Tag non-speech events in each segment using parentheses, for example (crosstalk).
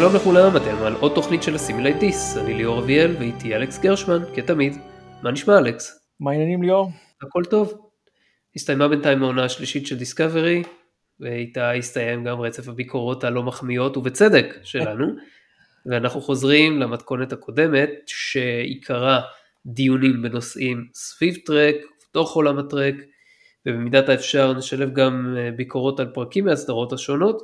שלום לכולם, אתם על עוד תוכנית של הסימילייט דיס, אני ליאור אביאל ואיתי אלכס גרשמן, כתמיד. מה נשמע אלכס? מה העניינים ליאור? הכל טוב. הסתיימה בינתיים העונה השלישית של דיסקאברי, ואיתה הסתיים גם רצף הביקורות הלא מחמיאות ובצדק שלנו, (laughs) ואנחנו חוזרים למתכונת הקודמת שעיקרה דיונים בנושאים סביב טרק, בתוך עולם הטרק, ובמידת האפשר נשלב גם אה, ביקורות על פרקים מהסדרות השונות.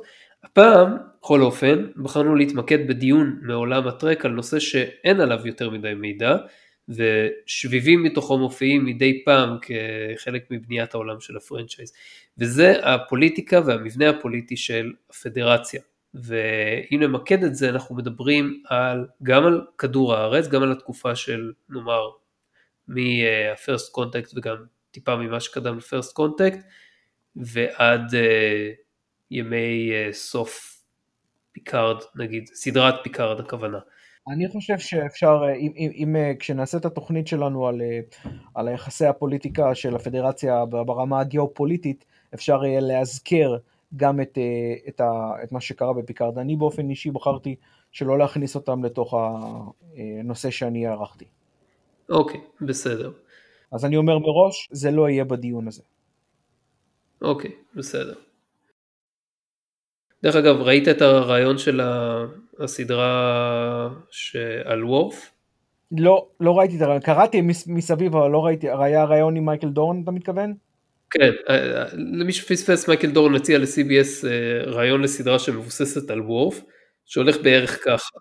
הפעם, בכל אופן, בחרנו להתמקד בדיון מעולם הטרק על נושא שאין עליו יותר מדי מידע, ושביבים מתוכו מופיעים מדי פעם כחלק מבניית העולם של הפרנצ'ייז, וזה הפוליטיקה והמבנה הפוליטי של הפדרציה. ואם נמקד את זה אנחנו מדברים על, גם על כדור הארץ, גם על התקופה של נאמר מה first contact וגם טיפה ממה שקדם ל first contact ועד אה, ימי אה, סוף פיקארד נגיד, סדרת פיקארד הכוונה. אני חושב שאפשר, אה, אם, אם, אם כשנעשה את התוכנית שלנו על, על יחסי הפוליטיקה של הפדרציה ברמה הגיאופוליטית, אפשר יהיה להזכר גם את, את, ה, את מה שקרה בפיקארד. אני באופן אישי בחרתי שלא להכניס אותם לתוך הנושא שאני ערכתי. אוקיי, בסדר. אז אני אומר מראש, זה לא יהיה בדיון הזה. אוקיי, בסדר. דרך אגב, ראית את הרעיון של הסדרה על וורף? לא, לא ראיתי את הרעיון, קראתי מסביב אבל לא ראיתי, היה רעיון עם מייקל דורן אתה מתכוון? כן, אה, למי שפספס מייקל דורן הציע ל-CBS אה, רעיון לסדרה שמבוססת על וורף, שהולך בערך ככה.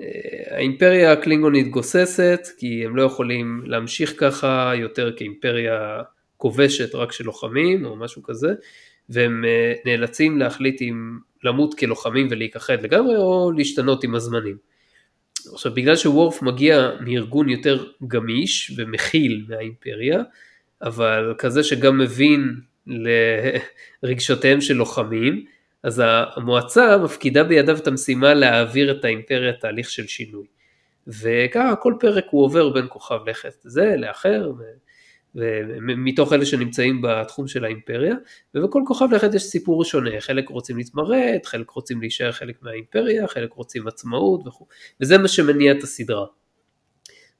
אה, האימפריה הקלינגונית גוססת, כי הם לא יכולים להמשיך ככה יותר כאימפריה כובשת רק של לוחמים או משהו כזה, והם אה, נאלצים להחליט אם למות כלוחמים ולהיכחד לגמרי או להשתנות עם הזמנים. עכשיו בגלל שוורף מגיע מארגון יותר גמיש ומכיל מהאימפריה, אבל כזה שגם מבין לרגשותיהם של לוחמים, אז המועצה מפקידה בידיו את המשימה להעביר את האימפריה תהליך של שינוי. וככה כל פרק הוא עובר בין כוכב לכת זה לאחר, ומתוך אלה שנמצאים בתחום של האימפריה, ובכל כוכב לכת יש סיפור שונה, חלק רוצים להתמרד, חלק רוצים להישאר חלק מהאימפריה, חלק רוצים עצמאות וכו', וזה מה שמניע את הסדרה.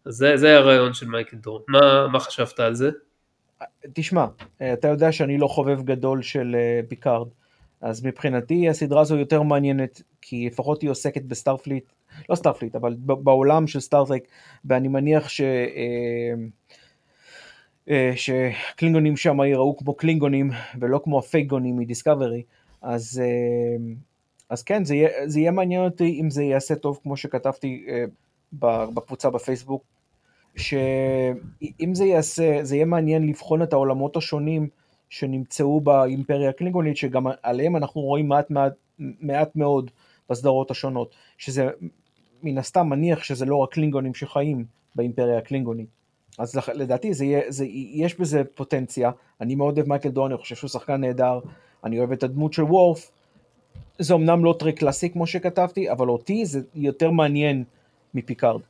אז זה, זה הרעיון של מייקל דורן, מה, מה חשבת על זה? תשמע, אתה יודע שאני לא חובב גדול של אה, פיקארד, אז מבחינתי הסדרה הזו יותר מעניינת, כי לפחות היא עוסקת בסטארפליט, לא סטארפליט, אבל בעולם של סטארטרק, ואני מניח ש... אה, שקלינגונים שם ייראו כמו קלינגונים ולא כמו הפייקגונים מדיסקאברי, אז, אה, אז כן, זה יהיה, זה יהיה מעניין אותי אם זה יעשה טוב כמו שכתבתי בקבוצה בפייסבוק, שאם זה יעשה, זה יהיה מעניין לבחון את העולמות השונים שנמצאו באימפריה הקלינגונית, שגם עליהם אנחנו רואים מעט, מעט, מעט מאוד בסדרות השונות, שזה מן הסתם מניח שזה לא רק קלינגונים שחיים באימפריה הקלינגונית. אז לדעתי זה יהיה, זה, יש בזה פוטנציה, אני מאוד אוהב מייקל דון, אני חושב שהוא שחקן נהדר, אני אוהב את הדמות של וורף, זה אמנם לא טרק קלאסי כמו שכתבתי, אבל אותי זה יותר מעניין מפיקארד.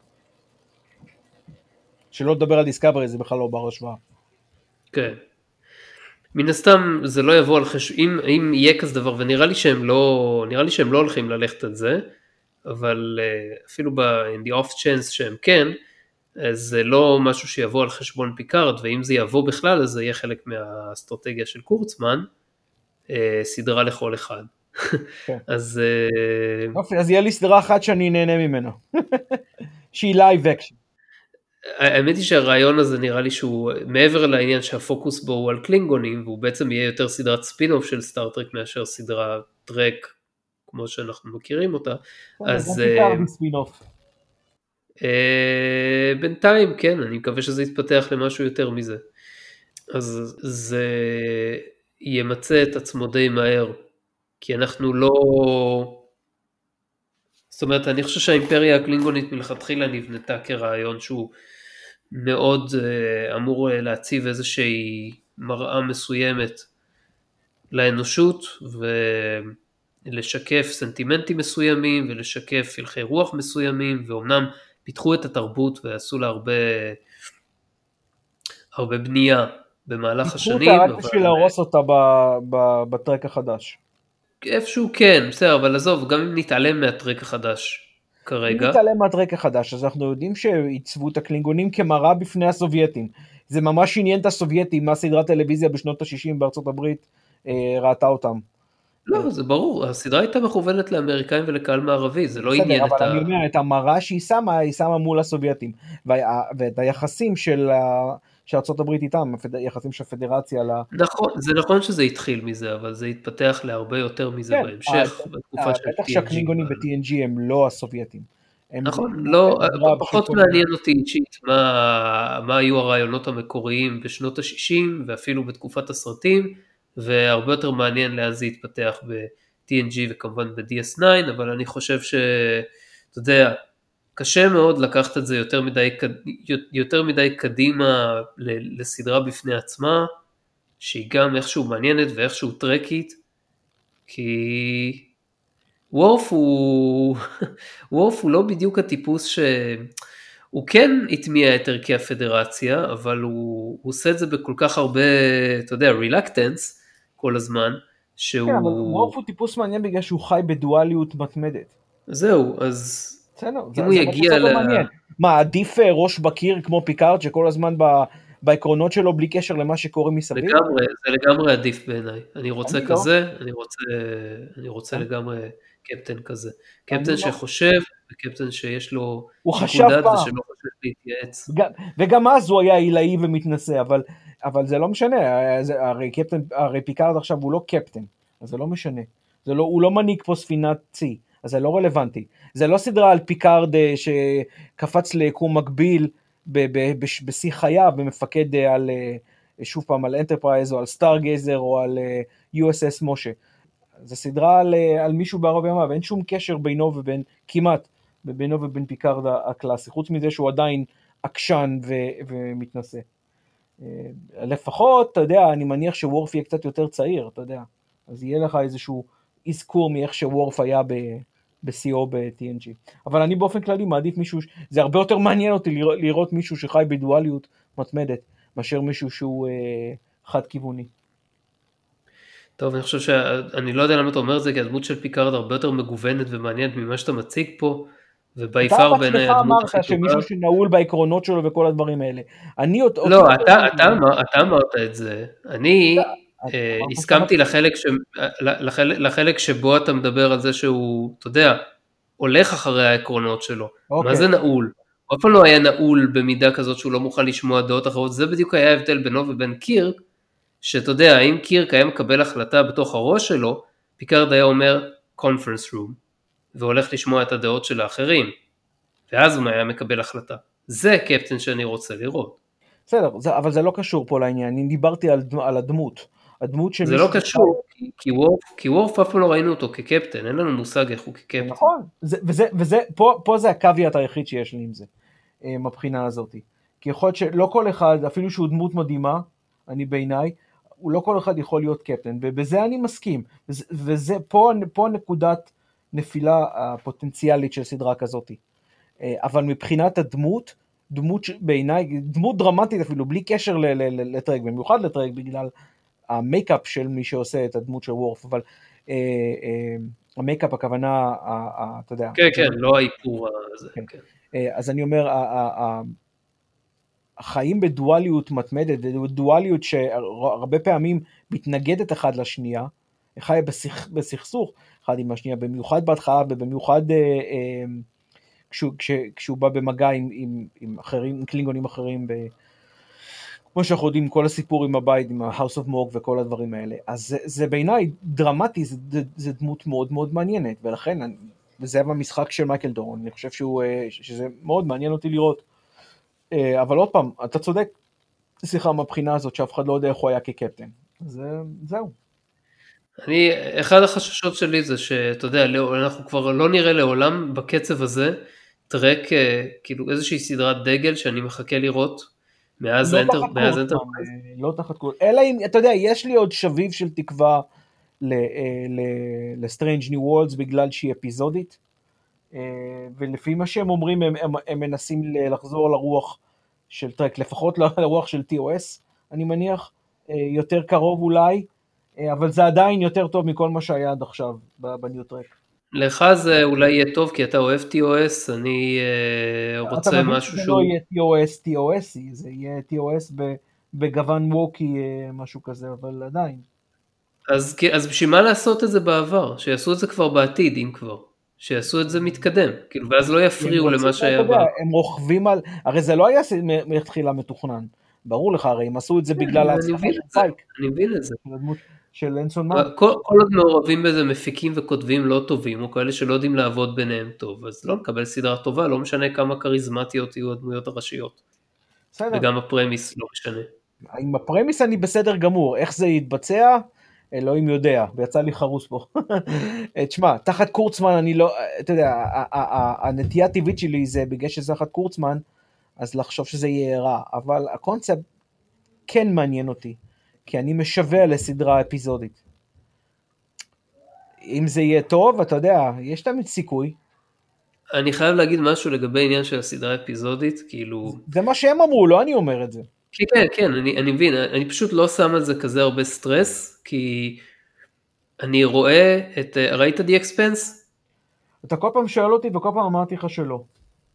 שלא לדבר על דיסקאברי, זה בכלל לא בר השוואה. כן. מן הסתם זה לא יבוא על חשבון, אם, אם יהיה כזה דבר, ונראה לי שהם לא, נראה לי שהם לא הולכים ללכת על זה, אבל uh, אפילו ב- in the off chance שהם כן, זה לא משהו שיבוא על חשבון פיקארד, ואם זה יבוא בכלל אז זה יהיה חלק מהאסטרטגיה של קורצמן, uh, סדרה לכל אחד. כן. (laughs) אז... Uh... אופי, אז יהיה לי סדרה אחת שאני נהנה ממנה, (laughs) שהיא לייב אקשן. האמת היא שהרעיון הזה נראה לי שהוא מעבר לעניין שהפוקוס בו הוא על קלינגונים והוא בעצם יהיה יותר סדרת ספינוף של סטאר טרק מאשר סדרה טרק כמו שאנחנו מכירים אותה. אז אה, אה, בינתיים כן אני מקווה שזה יתפתח למשהו יותר מזה. אז זה ימצה את עצמו די מהר כי אנחנו לא זאת אומרת, אני חושב שהאימפריה הקלינגונית מלכתחילה נבנתה כרעיון שהוא מאוד uh, אמור אה, להציב איזושהי מראה מסוימת לאנושות ולשקף סנטימנטים מסוימים ולשקף הלכי רוח מסוימים ואומנם פיתחו את התרבות ועשו לה הרבה, הרבה בנייה במהלך השנים. פיתחו אותה רק בשביל להרוס אותה בטרק החדש. איפשהו כן, בסדר, אבל עזוב, גם אם נתעלם מהטרק החדש כרגע. אם נתעלם מהטרק החדש, אז אנחנו יודעים שעיצבו את הקלינגונים כמראה בפני הסובייטים. זה ממש עניין את הסובייטים, מה סדרת טלוויזיה בשנות ה-60 בארצות הברית אה, ראתה אותם. לא, זה ברור, הסדרה הייתה מכוונת לאמריקאים ולקהל מערבי, זה לא עניין את ה... אבל אני אומר, את המראה שהיא שמה, היא שמה מול הסובייטים. וה, ואת היחסים של, של ארה"ב איתם, יחסים של הפדרציה ל... נכון, זה נכון שזה התחיל מזה, אבל זה התפתח להרבה יותר מזה כן, בהמשך, בתקופה של TNG. בטח שהקלינגונים ב-TNG הם לא הסובייטים. נכון, לא, פחות מעניין אותי אישית מה היו הרעיונות המקוריים בשנות ה-60 ואפילו בתקופת הסרטים. והרבה יותר מעניין לאן זה יתפתח ב-TNG וכמובן ב-DS9, אבל אני חושב שאתה יודע, קשה מאוד לקחת את זה יותר מדי, יותר מדי קדימה לסדרה בפני עצמה, שהיא גם איכשהו מעניינת ואיכשהו טרקית, כי וורף הוא, (laughs) וורף הוא לא בדיוק הטיפוס ש... הוא כן הטמיע את ערכי הפדרציה, אבל הוא, הוא עושה את זה בכל כך הרבה, אתה יודע, רילקטנס, כל הזמן, שהוא... כן, אבל וורף הוא טיפוס מעניין בגלל שהוא חי בדואליות מתמדת. זהו, אז... בסדר, זה, זה יגיע ל... מה, עדיף אה, ראש בקיר כמו פיקארד שכל הזמן ב... בעקרונות שלו בלי קשר למה שקורה מסביב? לגמרי, זה לגמרי עדיף בעיניי. אני רוצה אני לא. כזה, לא. אני רוצה, אני רוצה אני... לגמרי קפטן כזה. קפטן לא. שחושב. וקפטן שיש לו שיקול דעת ושלא חושב להתייעץ. וגם אז הוא היה עילאי ומתנשא, אבל אבל זה לא משנה, זה, הרי קפטן, הרי פיקארד עכשיו הוא לא קפטן, אז זה לא משנה. זה לא, הוא לא מנהיג פה ספינת צי, אז זה לא רלוונטי. זה לא סדרה על פיקארד אה, שקפץ ליקום מקביל בשיא חייו ומפקד אה, על, אה, שוב פעם, על אנטרפרייז או על סטארגייזר או על USS משה. זה סדרה על, על מישהו בערב ימיו, ואין שום קשר בינו ובין, כמעט, בינו ובין פיקארד הקלאסי, חוץ מזה שהוא עדיין עקשן ומתנשא. אה, לפחות, אתה יודע, אני מניח שוורף יהיה קצת יותר צעיר, אתה יודע. אז יהיה לך איזשהו אזכור מאיך שוורף היה בשיאו ב-TNG. אבל אני באופן כללי מעדיף מישהו, זה הרבה יותר מעניין אותי לראות, מישהו שחי בדואליות מתמדת, מאשר מישהו שהוא אה, חד כיווני. טוב, אני חושב שאני לא יודע למה אתה אומר את זה, כי הדמות של פיקארד הרבה יותר מגוונת ומעניינת ממה שאתה מציג פה. וביפר בעיניי הדמות הכי טובה. אתה בעצמך אמרת שמישהו שנעול בעקרונות שלו וכל הדברים האלה. אני עוד... לא, אתה, אתה, אמר, אתה אמרת את זה. אני אה, הסכמתי לחלק, שבו אתה מדבר על זה שהוא, אתה יודע, הולך אחרי העקרונות שלו. אוקיי. מה זה נעול? הוא אף פעם לא היה נעול במידה כזאת שהוא לא מוכן לשמוע דעות אחרות, זה בדיוק היה ההבדל בינו ובין קירק, שאתה יודע, אם קירק היה מקבל החלטה בתוך הראש שלו, פיקארד היה אומר conference room, והולך לשמוע את הדעות של האחרים, ואז הוא היה מקבל החלטה. זה קפטן שאני רוצה לראות. בסדר, זה, אבל זה לא קשור פה לעניין, אני דיברתי על, על הדמות. הדמות של... זה לא קשור, כי, כי, וורף, כי וורף אף פעם לא ראינו אותו כקפטן, אין לנו מושג איך הוא כקפטן. נכון, זה, וזה, וזה, פה, פה זה ה caveat היחיד שיש לי עם זה, אה, מבחינה הזאת. כי יכול להיות שלא כל אחד, אפילו שהוא דמות מדהימה, אני בעיניי, הוא לא כל אחד יכול להיות קפטן, ובזה אני מסכים. וזה, וזה פה, פה נקודת נפילה הפוטנציאלית של סדרה כזאת. אה, אבל מבחינת הדמות, דמות בעיניי, דמות דרמטית אפילו, בלי קשר לטרק, במיוחד לטרק בגלל המייקאפ של מי שעושה את הדמות של וורף, אבל אה, אה, המייקאפ הכוונה, אתה יודע. כן, כן, לא האיפור הזה. כן. כן. אז אני אומר, החיים בדואליות מתמדת, ודואליות שהרבה פעמים מתנגדת אחת לשנייה, חי בסכ... בסכסוך אחד עם השנייה, במיוחד בהתחלה ובמיוחד אה, אה, כשהוא, כש, כשהוא בא במגע עם, עם, עם אחרים, עם קלינגונים אחרים, ב, כמו שאנחנו יודעים, כל הסיפור עם הבית, עם ה-house of morg וכל הדברים האלה. אז זה, זה בעיניי דרמטי, זה, זה, זה דמות מאוד מאוד מעניינת, ולכן, אני, וזה במשחק של מייקל דורון, אני חושב שהוא, אה, שזה מאוד מעניין אותי לראות. אה, אבל עוד פעם, אתה צודק, סליחה, מהבחינה הזאת שאף אחד לא יודע איך הוא היה כקפטן. זה, זהו. אני, אחד החששות שלי זה שאתה יודע, לא, אנחנו כבר לא נראה לעולם בקצב הזה טרק, אה, כאילו איזושהי סדרת דגל שאני מחכה לראות מאז לא Enter, מאז Enter. לא תחת כל, אלא אם, אתה יודע, יש לי עוד שביב של תקווה לסטריינג' ניו וורלדס בגלל שהיא אפיזודית, אה, ולפי מה שהם אומרים, הם, הם, הם מנסים לחזור לרוח של טרק, לפחות לרוח של TOS, אני מניח, אה, יותר קרוב אולי. אה, אבל זה עדיין יותר טוב מכל מה שהיה עד עכשיו בניוטרק. לך זה אולי יהיה טוב כי אתה אוהב TOS, אני אה, רוצה משהו שהוא... אתה מבין שזה לא יהיה TOS TOS, זה יהיה TOS בגוון ווקי, אה, משהו כזה, אבל עדיין. אז, אז בשביל מה לעשות את זה בעבר? שיעשו את זה כבר בעתיד, אם כבר. שיעשו את זה מתקדם, כאילו, ואז לא יפריעו למה שהיה בעבר. הם רוכבים על, הרי זה לא היה מלכתחילה מתוכנן. ברור לך, הרי הם עשו את זה כן, בגלל ההצלחה של פייק. אני מבין את זה. של אינסון מארק. כל, כל עוד מעורבים בזה מפיקים וכותבים לא טובים, או כאלה שלא יודעים לעבוד ביניהם טוב, אז לא נקבל סדרה טובה, לא משנה כמה כריזמטיות יהיו הדמויות הראשיות. בסדר. וגם הפרמיס לא משנה. עם הפרמיס אני בסדר גמור, איך זה יתבצע? אלוהים יודע, ויצא לי חרוס פה. תשמע, תחת קורצמן אני לא, אתה יודע, הנטייה הטבעית שלי זה בגלל שזה תחת קורצמן, אז לחשוב שזה יהיה רע, אבל הקונספט כן מעניין אותי. כי אני משווע לסדרה אפיזודית. אם זה יהיה טוב, אתה יודע, יש תמיד סיכוי. אני חייב להגיד משהו לגבי עניין של הסדרה האפיזודית, כאילו... זה מה שהם אמרו, לא אני אומר את זה. כן, כן, כן, אני, אני מבין, אני פשוט לא שם על זה כזה הרבה סטרס, כי אני רואה את... ראית די אקספנס? אתה כל פעם שואל אותי וכל פעם אמרתי לך שלא.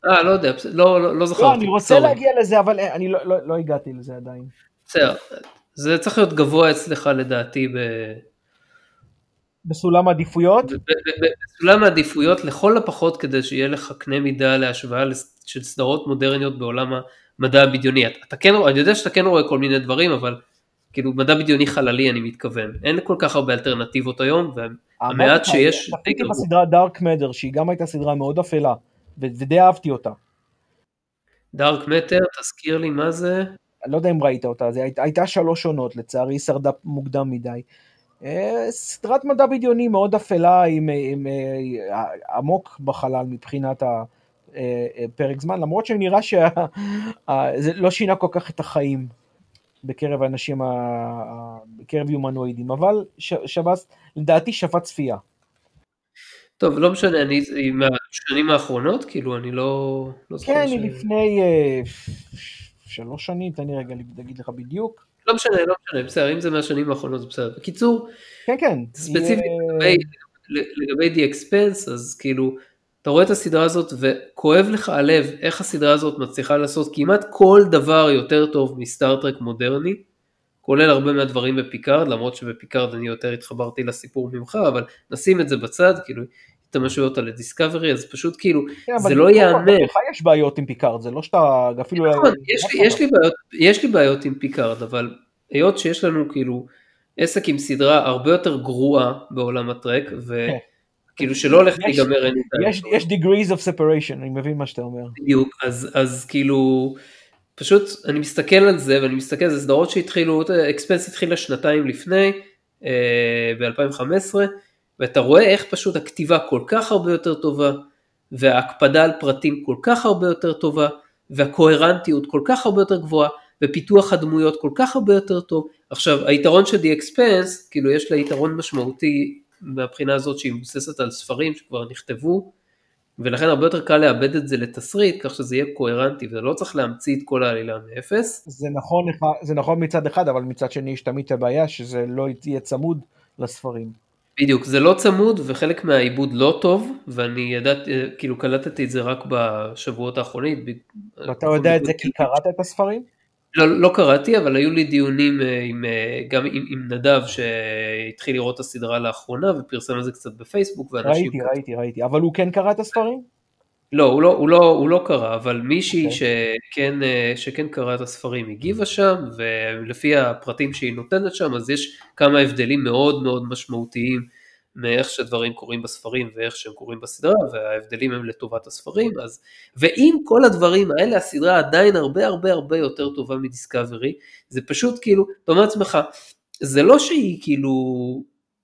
אה, לא יודע, לא, לא, לא זכרתי. לא, אני רוצה sorry. להגיע לזה, אבל אני לא, לא, לא הגעתי לזה עדיין. בסדר, זה צריך להיות גבוה אצלך לדעתי ב... בסולם העדיפויות? בסולם העדיפויות לכל הפחות כדי שיהיה לך קנה מידה להשוואה של סדרות מודרניות בעולם המדע הבדיוני. אתה כן, אני יודע שאתה כן רואה כל מיני דברים, אבל כאילו מדע בדיוני חללי אני מתכוון. אין כל כך הרבה אלטרנטיבות היום, והמעט שיש... צפיתי בסדרה דארק מדר, שהיא גם הייתה סדרה מאוד אפלה, ודי אהבתי אותה. דארק מטר, תזכיר לי מה זה. אני לא יודע אם ראית אותה, זה היית, הייתה שלוש עונות, לצערי היא שרדה מוקדם מדי. אה, סדרת מדע בדיוני מאוד אפלה, עם, עם, עם אה, עמוק בחלל מבחינת הפרק אה, זמן, למרות שנראה שזה לא שינה כל כך את החיים בקרב האנשים, בקרב יומנואידים, אבל שב"ס, לדעתי שווה צפייה. טוב, לא משנה, אני מהשנים האחרונות, כאילו, אני לא... לא כן, אני ש... לפני... שלוש שנים, תן לי רגע להגיד לך בדיוק. לא משנה, לא משנה, בסדר, אם זה מהשנים האחרונות זה בסדר. בקיצור, כן, כן. ספציפית יהיה... לגבי, The Expanse, אז כאילו, אתה רואה את הסדרה הזאת וכואב לך הלב איך הסדרה הזאת מצליחה לעשות כמעט כל דבר יותר טוב מסטאר טרק מודרני, כולל הרבה מהדברים בפיקארד, למרות שבפיקארד אני יותר התחברתי לסיפור ממך, אבל נשים את זה בצד, כאילו, אתה משווה אותה לדיסקאברי, אז פשוט כאילו, כן, זה לא ייאמן. לך יש בעיות עם פיקארד, זה לא שאתה אפילו... נכון, יש, לי, יש, לי בעיות, יש לי בעיות עם פיקארד, אבל היות שיש לנו כאילו עסק עם סדרה הרבה יותר גרועה בעולם הטרק, וכאילו כן. שלא הולך להיגמר אין יש, יש degrees of separation, אני מבין מה שאתה אומר. בדיוק, אז, אז כאילו, פשוט אני מסתכל על זה, ואני מסתכל על זה סדרות שהתחילו, אקספנס התחילה שנתיים לפני, אה, ב-2015, ואתה רואה איך פשוט הכתיבה כל כך הרבה יותר טובה, וההקפדה על פרטים כל כך הרבה יותר טובה, והקוהרנטיות כל כך הרבה יותר גבוהה, ופיתוח הדמויות כל כך הרבה יותר טוב. עכשיו, היתרון של The Expense, כאילו יש לה יתרון משמעותי מהבחינה הזאת שהיא מבוססת על ספרים שכבר נכתבו, ולכן הרבה יותר קל לאבד את זה לתסריט, כך שזה יהיה קוהרנטי, ולא צריך להמציא את כל העלילה מאפס. זה נכון, זה נכון מצד אחד, אבל מצד שני יש תמיד את הבעיה שזה לא יהיה צמוד לספרים. בדיוק, זה לא צמוד וחלק מהעיבוד לא טוב, ואני ידעתי, כאילו קלטתי את זה רק בשבועות האחרונים. ואתה יודע את זה כי קראת את הספרים? לא, לא קראתי, אבל היו לי דיונים אה, עם, אה, גם עם, עם נדב שהתחיל לראות את הסדרה לאחרונה ופרסם את זה קצת בפייסבוק. ראיתי, כת... ראיתי, ראיתי, אבל הוא כן קרא את הספרים? לא, הוא לא, הוא לא, הוא לא קרא, אבל מישהי okay. אוקיי. שכן, אה, שכן קרא את הספרים הגיבה שם, ולפי הפרטים שהיא נותנת שם, אז יש כמה הבדלים מאוד מאוד משמעותיים מאיך שדברים קורים בספרים ואיך שהם קורים בסדרה, וההבדלים הם לטובת הספרים, אז... ועם כל הדברים האלה, הסדרה עדיין הרבה הרבה הרבה יותר טובה מדיסקאברי, זה פשוט כאילו, אתה אומר לעצמך, זה לא שהיא כאילו...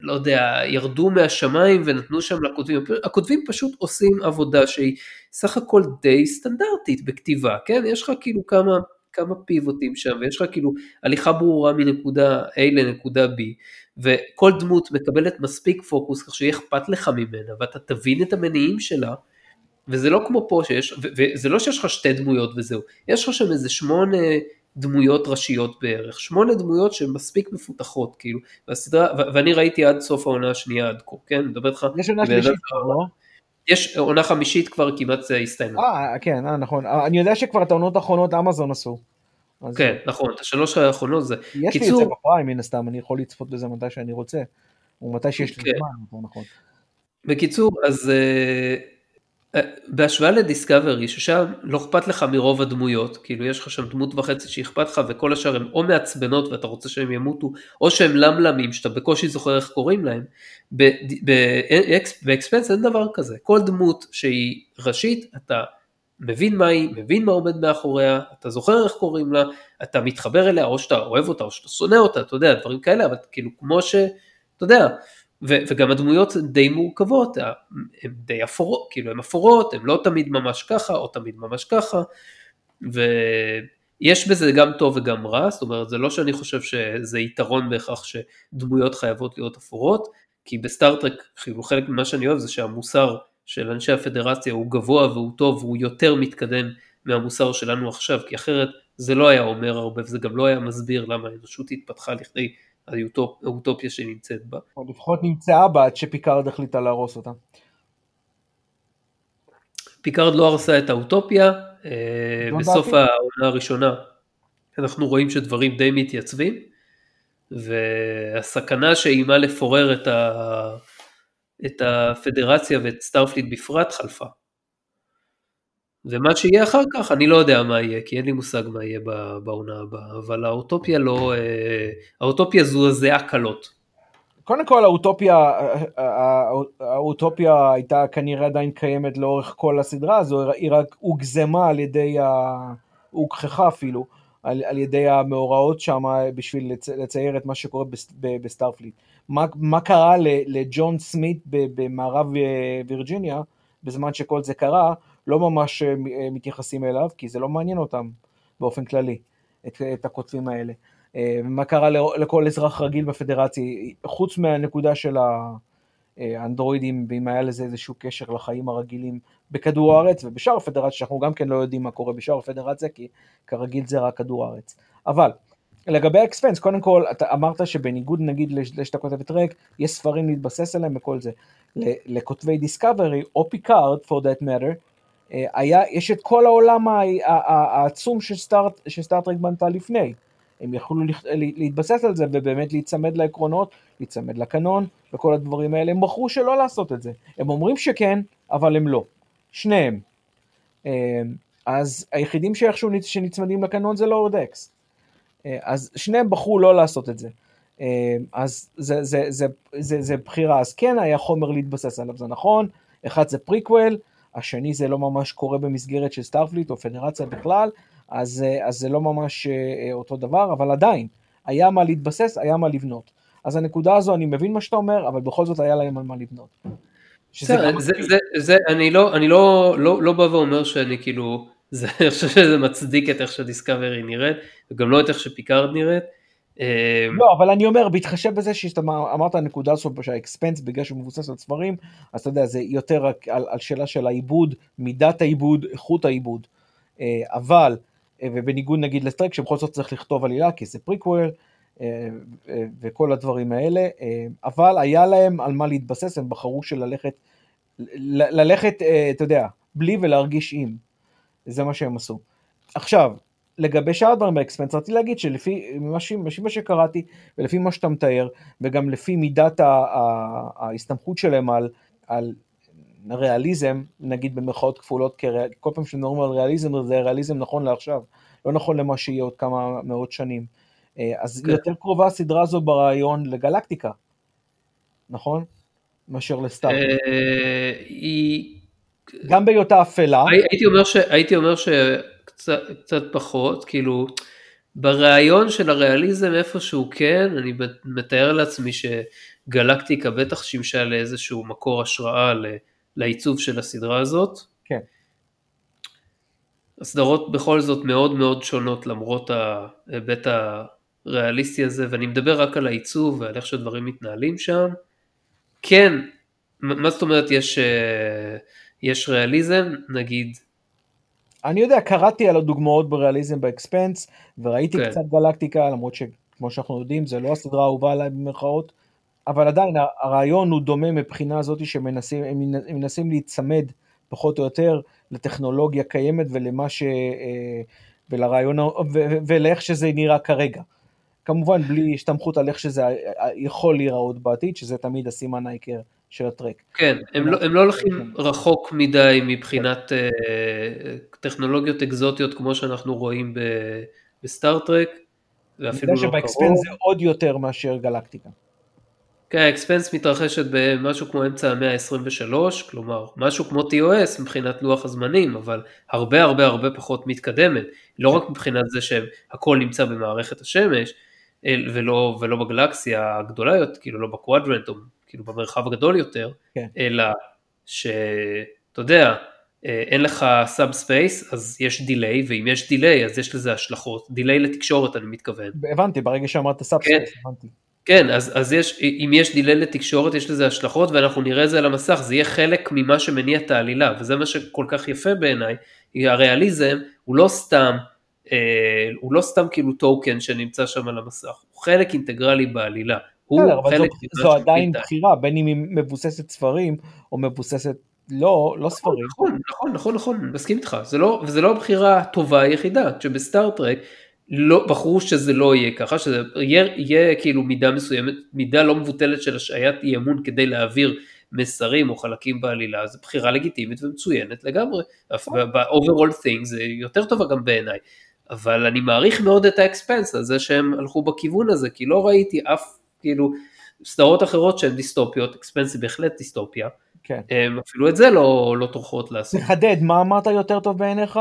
לא יודע, ירדו מהשמיים ונתנו שם לכותבים, הכותבים פשוט עושים עבודה שהיא סך הכל די סטנדרטית בכתיבה, כן? יש לך כאילו כמה, כמה פיבוטים שם, ויש לך כאילו הליכה ברורה מנקודה A לנקודה B, וכל דמות מקבלת מספיק פוקוס כך שיהיה אכפת לך ממנה, ואתה תבין את המניעים שלה, וזה לא כמו פה שיש, וזה לא שיש לך שתי דמויות וזהו, יש לך שם איזה שמונה דמויות ראשיות בערך, שמונה דמויות שהן מספיק מפותחות, כאילו, והסדרה, ואני ראיתי עד סוף העונה השנייה עד כה, כן? אני מדבר איתך, יש עונה שלישית לא? יש עונה חמישית כבר כמעט הסתיימה. אה, כן, אה, נכון. אה, אני יודע שכבר את העונות האחרונות אמזון עשו. אז כן, נכון, את השלוש האחרונות זה. יש לי את קיצור- זה בפריים מן הסתם, אני יכול לצפות בזה מתי שאני רוצה. או מתי שיש לי כן. זמן, נכון. בקיצור, אז אה, בהשוואה לדיסקאברי, ששם לא אכפת לך מרוב הדמויות, כאילו יש לך שם דמות וחצי שאכפת לך וכל השאר הם או מעצבנות ואתה רוצה שהם ימותו, או שהם למלמים שאתה בקושי זוכר איך קוראים להם, באקספנס אין דבר כזה, כל דמות שהיא ראשית, אתה מבין מה היא, מבין מה עומד מאחוריה, אתה זוכר איך קוראים לה, אתה מתחבר אליה, או שאתה אוהב אותה, או שאתה שונא אותה, אתה יודע, דברים כאלה, אבל כאילו כמו ש... אתה יודע, וגם הדמויות די מורכבות, הן די אפורות, כאילו הן אפורות, הן לא תמיד ממש ככה, או תמיד ממש ככה, ויש בזה גם טוב וגם רע, זאת אומרת, זה לא שאני חושב שזה יתרון בהכרח שדמויות חייבות להיות אפורות, כי בסטארטרק, כאילו חלק ממה שאני אוהב זה שהמוסר של אנשי הפדרציה הוא גבוה והוא טוב והוא יותר מתקדם מהמוסר שלנו עכשיו, כי אחרת זה לא היה אומר הרבה וזה גם לא היה מסביר למה האנושות התפתחה לכדי האוטופ, האוטופיה שהיא נמצאת בה. או לפחות נמצאה בה עד שפיקארד החליטה להרוס אותה. פיקארד לא הרסה את האוטופיה, אה, בסוף. העונה הראשונה אנחנו רואים שדברים די מתייצבים, והסכנה שאיימה לפורר את, ה... את הפדרציה ואת סטארפליט בפרט חלפה. ומה שיהיה אחר כך, אני לא יודע מה יהיה, כי אין לי מושג מה יהיה בעונה הבאה, אבל האוטופיה לא, אה, האוטופיה זועזעה קלות. קודם כל האוטופיה, הא- האוטופיה הייתה כנראה עדיין קיימת לאורך כל הסדרה הזו, היא רק הוגזמה על ידי, הוגחכה אפילו, על, על ידי המאורעות שם בשביל לצ, לצייר את מה שקורה בסטארפליט. מה, מה קרה לג'ון סמית במערב אה, וירג'יניה בזמן שכל זה קרה, לא ממש אה, אה, מתייחסים אליו, כי זה לא מעניין אותם באופן כללי, את, את הכותבים האלה. אה, מה קרה לכל אזרח רגיל בפדרציה, חוץ מהנקודה של האנדרואידים, ואם היה לזה איזשהו קשר לחיים הרגילים בכדור הארץ ובשאר הפדרציה, שאנחנו גם כן לא יודעים מה קורה בשאר הפדרציה, כי כרגיל זה רק כדור הארץ. אבל, לגבי ה Expanse, קודם כל, אתה אמרת שבניגוד נגיד לש- שאתה כותב את רק, יש ספרים להתבסס עליהם וכל זה. לכותבי Discovery, או Picard, for that matter, היה, יש את כל העולם העצום שסטאר- ש Star Trek בנתה לפני. הם יכלו לה- להתבסס על זה ובאמת להיצמד לעקרונות, להיצמד לקנון וכל הדברים האלה. הם בחרו שלא לעשות את זה. הם אומרים שכן, אבל הם לא. שניהם. אה, אז היחידים שאיכשהו נצ- שנצמדים לקנון זה Lower Decks. אה, אז שניהם בחרו לא לעשות את זה. אה, אז זה, זה, זה, זה, זה בחירה. אז כן היה חומר להתבסס עליו, זה נכון. אחד זה פריקוול, השני זה לא ממש קורה במסגרת של Starfleet או פדרציה בכלל, אז, אה, אז זה לא ממש אה, אה, אותו דבר, אבל עדיין, היה מה להתבסס, היה מה לבנות. אז הנקודה הזו, אני מבין מה שאתה אומר, אבל בכל זאת היה להם על מה לבנות. שזה גם זה, מצחיק. זה, זה, אני לא, אני לא, לא, לא בא ואומר שאני כאילו, זה, (laughs) אני חושב שזה מצדיק את איך ש Discovery נראית, וגם לא את איך ש Picard נראית. אה, לא, אבל אני אומר, בהתחשב בזה שאתה אמרת הנקודה הזו שה Expanse בגלל שהוא מבוסס על ספרים, אז אתה יודע, זה יותר רק על, על שאלה של העיבוד, מידת העיבוד, איכות העיבוד. אה, אבל, אה, ובניגוד נגיד ל Star Trek, שבכל זאת צריך לכתוב עלילה, כי זה פריקוול, אה, וכל הדברים האלה, אבל היה להם על מה להתבסס, הם בחרו של ללכת, אתה יודע, בלי ולהרגיש עם. זה מה שהם עשו. עכשיו, לגבי שאר הדברים באקספנס, רציתי להגיד שלפי מה שקראתי ולפי מה שאתה מתאר, וגם לפי מידת ההסתמכות שלהם על, על ריאליזם, נגיד במרכאות כפולות, כי כל פעם שמדברים על ריאליזם, זה ריאליזם נכון לעכשיו, לא נכון למה שיהיה עוד כמה מאות שנים. אה, אז כן. יותר קרובה הסדרה הזו ברעיון לגלקטיקה, נכון? מאשר לסטארט. אה, היא, גם בהיותה אפלה, הייתי אומר, ש, הייתי אומר שקצת קצת פחות, כאילו, ברעיון של הריאליזם איפשהו כן, אני מתאר לעצמי שגלקטיקה בטח שימשה לאיזשהו מקור השראה ל- לעיצוב של הסדרה הזאת. כן. הסדרות בכל זאת מאוד מאוד שונות למרות ההיבט הריאליסטי הזה, ואני מדבר רק על העיצוב ועל איך שהדברים מתנהלים שם. כן, מה זאת אומרת יש, אה, יש ריאליזם, נגיד, אני יודע, קראתי על הדוגמאות בריאליזם באקספנס, וראיתי כן. קצת גלקטיקה, למרות שכמו שאנחנו יודעים, זה לא הסדרה האהובה עליי במרכאות, אבל עדיין הרעיון הוא דומה מבחינה הזאת שמנסים מנסים להיצמד פחות או יותר לטכנולוגיה קיימת ולמה ש... אה, ולרעיון, ולאיך שזה נראה כרגע. כמובן בלי הסתמכות על איך שזה יכול להיראות בעתיד, שזה תמיד הסימן העיקר של הטרק. כן, הם לא, הם לא הולכים רחוק מדי מבחינת אה, טכנולוגיות אקזוטיות כמו שאנחנו רואים בסטארט-טרק, ואפילו לא קרוב. אני שב Expanse זה עוד יותר מאשר Galactica. כן, ה Expanse מתרחשת במשהו כמו אמצע המאה ה-23, כלומר, משהו כמו TOS מבחינת לוח הזמנים, אבל הרבה הרבה הרבה פחות מתקדמת, לא רק מבחינת זה שהכל נמצא במערכת השמש, ולא, ולא בגלקסיה הגדולה יותר, כאילו לא ב quadrant, או כאילו במרחב הגדול יותר, כן. אלא שאתה יודע, אה, אין לך subspace, אז יש delay, ואם יש delay אז יש לזה השלכות, delay לתקשורת אני מתכוון. הבנתי, ברגע שאמרת subspace, כן. הבנתי. כן, אז, אז יש, אם יש delay לתקשורת יש לזה השלכות ואנחנו נראה את זה על המסך, זה יהיה חלק ממה שמניע את העלילה, וזה מה שכל כך יפה בעיניי, הריאליזם הוא לא סתם, אה, הוא לא סתם כאילו token שנמצא שם על המסך, הוא חלק אינטגרלי בעלילה. הוא חלק זו, זו עדיין בחירה, בין אם היא מבוססת ספרים או מבוססת לא, לא ספרים. נכון, נכון, נכון, נכון, מסכים איתך, זה לא, וזה לא הבחירה הטובה היחידה, שב Star Trek לא, בחרו שזה לא יהיה ככה, שזה יהיה, יהיה כאילו מידה מסוימת, מידה לא מבוטלת של השעיית אי אמון כדי להעביר מסרים או חלקים בעלילה, זו בחירה לגיטימית ומצוינת לגמרי, ב-overall thing זה יותר טובה גם בעיניי, אבל אני מעריך מאוד את האקספנס הזה שהם הלכו בכיוון הזה, כי לא ראיתי אף, כאילו, סדרות אחרות שהן דיסטופיות, אקספנס היא בהחלט דיסטופיה, כן. אפילו את זה לא, לא טורחות לעשות. תחדד, מה אמרת יותר טוב בעיניך,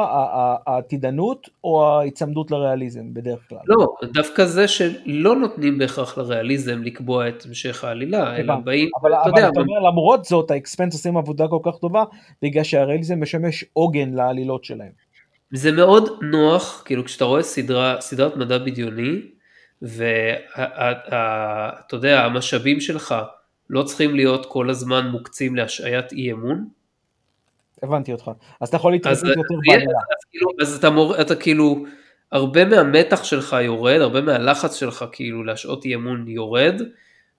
העתידנות או ההיצמדות לריאליזם בדרך כלל? לא, דווקא זה שלא נותנים בהכרח לריאליזם לקבוע את המשך העלילה, אלא באים, אבל, אתה אבל יודע, אתה אומר, למרות זאת, האקספנס עושים עבודה כל כך טובה, בגלל שהריאליזם משמש עוגן לעלילות שלהם. זה מאוד נוח, כאילו כשאתה רואה סדרה, סדרת מדע בדיוני, ואתה יודע, המשאבים שלך, לא צריכים להיות כל הזמן מוקצים להשעיית אי אמון. הבנתי אותך, אז אתה יכול להתרכז יותר בעלילה. אז, כאילו, אז אתה, מור, אתה כאילו, הרבה מהמתח שלך יורד, הרבה מהלחץ שלך כאילו להשעות אי אמון יורד,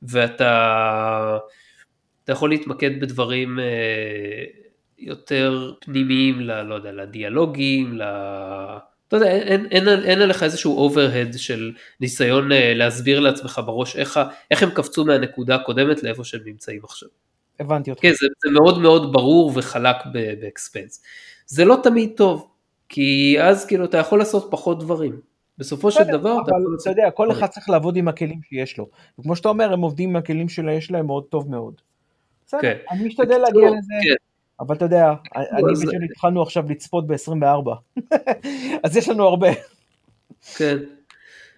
ואתה אתה יכול להתמקד בדברים אה, יותר פנימיים, ל, לא יודע, לדיאלוגים, ל... אתה יודע, אין, אין, אין, אין עליך איזשהו אוברהד של ניסיון אה, להסביר לעצמך בראש איך, איך הם קפצו מהנקודה הקודמת לאיפה שהם נמצאים עכשיו. הבנתי אותך. כן, זה, זה מאוד מאוד ברור וחלק באקספנס. זה לא תמיד טוב, כי אז כאילו אתה יכול לעשות פחות דברים. בסופו של דבר אתה יכול לעשות... אתה יודע, כל אחד צריך לעבוד עם הכלים שיש לו. וכמו שאתה אומר, הם עובדים עם הכלים שיש להם מאוד טוב מאוד. בסדר, כן. אני משתדל להגיע לזה. אבל אתה יודע, אני ושלי התחלנו עכשיו לצפות ב-24, (laughs) אז יש לנו הרבה. כן.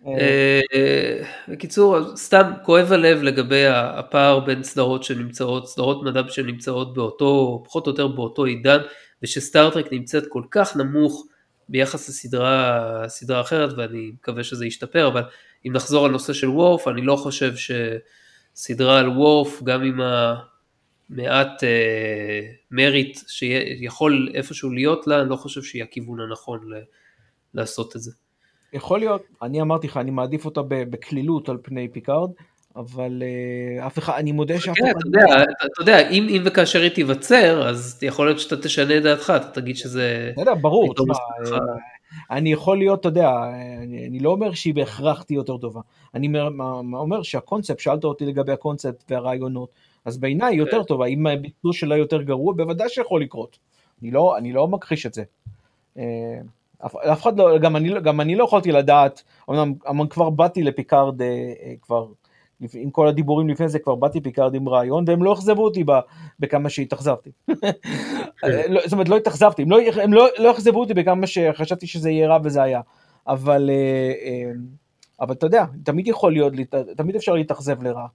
אה, אה, בקיצור, סתם כואב הלב לגבי הפער בין סדרות שנמצאות, סדרות מדע שנמצאות באותו, פחות או יותר באותו עידן, ושסטארטרק נמצאת כל כך נמוך ביחס לסדרה סדרה אחרת, ואני מקווה שזה ישתפר, אבל אם נחזור על נושא של וורף, אני לא חושב שסדרה על וורף, גם עם ה... מעט אה, מריט שיכול איפשהו להיות לה, אני לא חושב שהיא הכיוון הנכון ל, לעשות את זה. יכול להיות, אני אמרתי לך, אני מעדיף אותה בקלילות על פני Picard, אבל אה, אף אחד, אני מודה שאף אחד... אתה יודע, אתה יודע, אם, אם וכאשר היא תיווצר, אז יכול להיות שאתה תשנה את דעתך, אתה תגיד שזה... אתה יודע, ברור, תשמע, אה, אני יכול להיות, אתה יודע, אני, אני לא אומר שהיא בהכרח תהיה יותר טובה, אני אומר שהקונספט, שאלת אותי לגבי הקונספט והרעיונות, אז בעיניי היא יותר כן. טובה, אם הביצוע שלה יותר גרוע, בוודאי שיכול לקרות. אני לא, אני לא מכחיש את זה. אה, אף אחד לא, גם אני, גם אני לא יכולתי לדעת, אמנם כבר באתי ל Picard אה, אה, כבר, עם כל הדיבורים לפני זה כבר באתי Picard עם רעיון, והם לא אכזבו אותי בכמה שהתאכזבתי. (laughs) לא, זאת אומרת, לא התאכזבתי, הם לא, הם לא, לא אכזבו אותי בכמה שחשבתי שזה יהיה רע וזה היה. אבל, אבל אתה יודע, תמיד יכול להיות, תמיד אפשר להתאכזב לרע.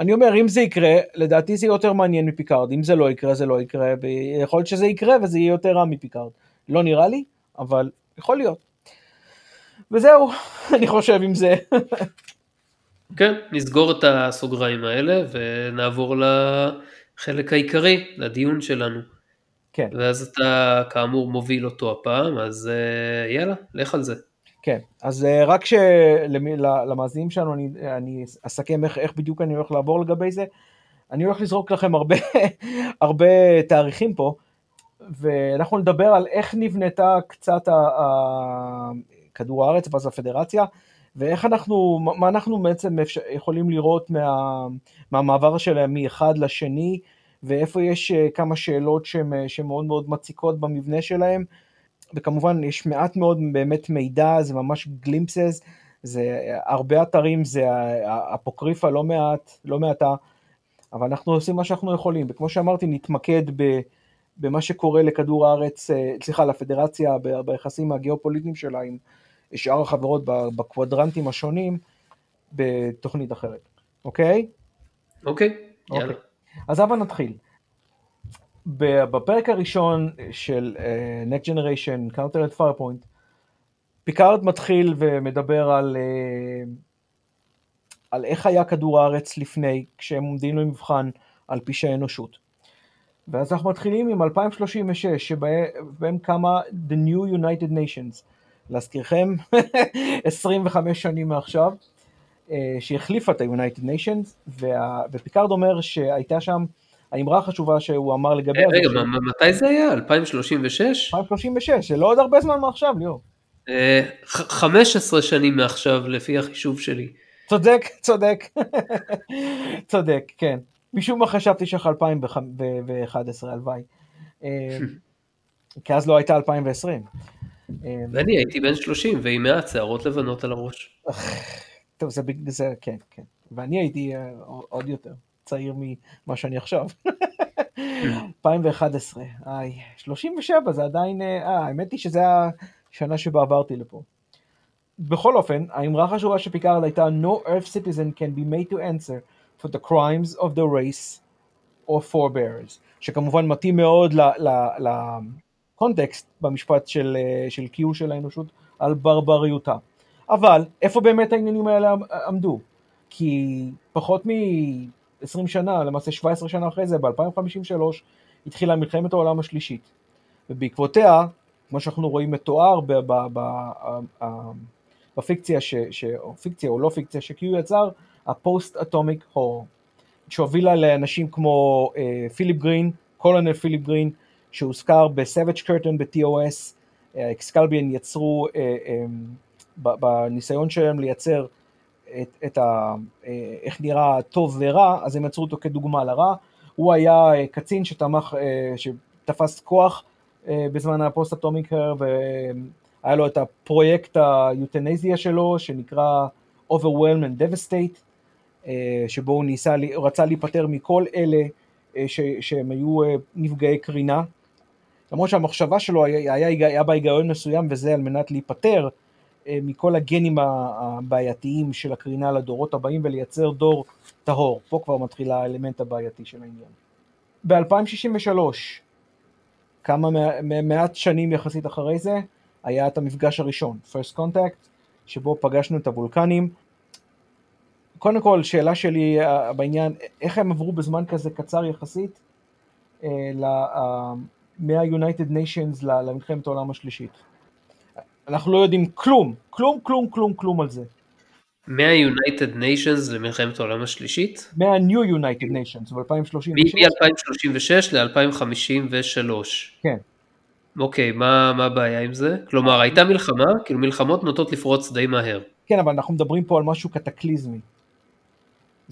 אני אומר, אם זה יקרה, לדעתי זה יותר מעניין מפיקארד, אם זה לא יקרה, זה לא יקרה, ויכול להיות שזה יקרה וזה יהיה יותר רע מפיקארד. לא נראה לי, אבל יכול להיות. וזהו, (laughs) אני חושב עם זה. (laughs) כן, נסגור את הסוגריים האלה ונעבור לחלק העיקרי, לדיון שלנו. כן. ואז אתה כאמור מוביל אותו הפעם, אז uh, יאללה, לך על זה. כן, אז uh, רק שלמאזינים שלנו אני, אני אסכם איך, איך בדיוק אני הולך לעבור לגבי זה. אני הולך לזרוק לכם הרבה, (laughs) הרבה תאריכים פה, ואנחנו נדבר על איך נבנתה קצת כדור הארץ ואז הפדרציה, ואיך אנחנו, מה אנחנו בעצם יכולים לראות מה, מהמעבר שלהם מאחד לשני, ואיפה יש אה, כמה שאלות שהן מאוד מאוד מציקות במבנה שלהם, וכמובן יש מעט מאוד באמת מידע, זה ממש גלימפסס, זה הרבה אתרים, זה אפוקריפה לא מעט, לא מעטה, אבל אנחנו עושים מה שאנחנו יכולים, וכמו שאמרתי, נתמקד ב, במה שקורה לכדור הארץ, אה, סליחה, לפדרציה, ביחסים הגיאופוליטיים שלה עם שאר החברות בקוודרנטים השונים, בתוכנית אחרת, אוקיי? אוקיי, יאללה. אוקיי. אז הבה נתחיל. בפרק הראשון של uh, Next Generation, Encounter at Farpoint, פיקארד מתחיל ומדבר על, uh, על איך היה כדור הארץ לפני, כשהם עומדים למבחן על פשעי האנושות. ואז אנחנו מתחילים עם 2036, שבהם קמה The New United Nations. להזכירכם, (laughs) 25 שנים מעכשיו, אה, שהחליפה את ה-United Nations, ופיקארד אומר שהייתה שם האמרה החשובה שהוא אמר לגבי... רגע, מתי זה היה? 2036? 2036, זה לא עוד הרבה זמן מעכשיו, ליאור. 15 אה, שנים מעכשיו, לפי החישוב שלי. צודק, (laughs) צודק, צודק, כן. משום מה חשבתי שאנחנו 2011, הלוואי. אה, כי אז לא הייתה 2020. ואני הייתי בן 30 ועם מעט שערות לבנות על הראש. טוב, זה, זה כן, כן. ואני הייתי עוד יותר. צעיר ממה שאני עכשיו. 2011, איי, 37 זה עדיין, אה, האמת היא שזה השנה שבה עברתי לפה. בכל אופן, האמרה החשובה שפיקארד הייתה No Earth citizen can be made to answer for the crimes of the race or forebears, שכמובן מתאים מאוד לקונטקסט במשפט של, של קיו של האנושות על ברבריותה. אבל איפה באמת העניינים האלה עמדו? כי פחות מ... 20 שנה, למעשה 17 שנה אחרי זה, ב-2053, התחילה מלחמת העולם השלישית. ובעקבותיה, כמו שאנחנו רואים מתואר בפיקציה, ש, ש, או פיקציה או לא פיקציה שקיו יצר, הפוסט אטומיק הור, שהובילה לאנשים כמו אה, פיליפ גרין, colonel פיליפ גרין, שהוזכר ב Savage Curtain ב-TOS, Excalbian יצרו, אה, אה, בניסיון שלהם לייצר את, את ה, אה, איך נראה טוב ורע, אז הם יצרו אותו כדוגמה לרע. הוא היה אה, קצין שתמך, אה, שתפס כוח בזמן ה post-atomic horror והיה לו את הפרויקט ה euthanasia שלו שנקרא Overwhelm and Devastate, שבו הוא ניסה, רצה להיפטר מכל אלה ש, שהם היו נפגעי קרינה. למרות שהמחשבה שלו היה, היה, היה בה היגיון מסוים וזה על מנת להיפטר מכל הגנים הבעייתיים של הקרינה לדורות הבאים ולייצר דור טהור. פה כבר מתחיל האלמנט הבעייתי של העניין. ב-2063, כמה מעט שנים יחסית אחרי זה, היה את המפגש הראשון, First Contact, שבו פגשנו את הוולקנים. קודם כל, שאלה שלי אה, בעניין, איך הם עברו בזמן כזה קצר יחסית אה, מה-United Nations למלחמת העולם השלישית? אנחנו לא יודעים כלום, כלום, כלום, כלום, כלום על זה. מה-United Nations למלחמת העולם השלישית? מה-New United Nations ב-2036. מ-2036 ל-2053. כן. אוקיי, מה, מה הבעיה עם זה? כלומר, הייתה מלחמה, כאילו מלחמות נוטות לפרוץ די מהר. כן, אבל אנחנו מדברים פה על משהו קטקליזמי.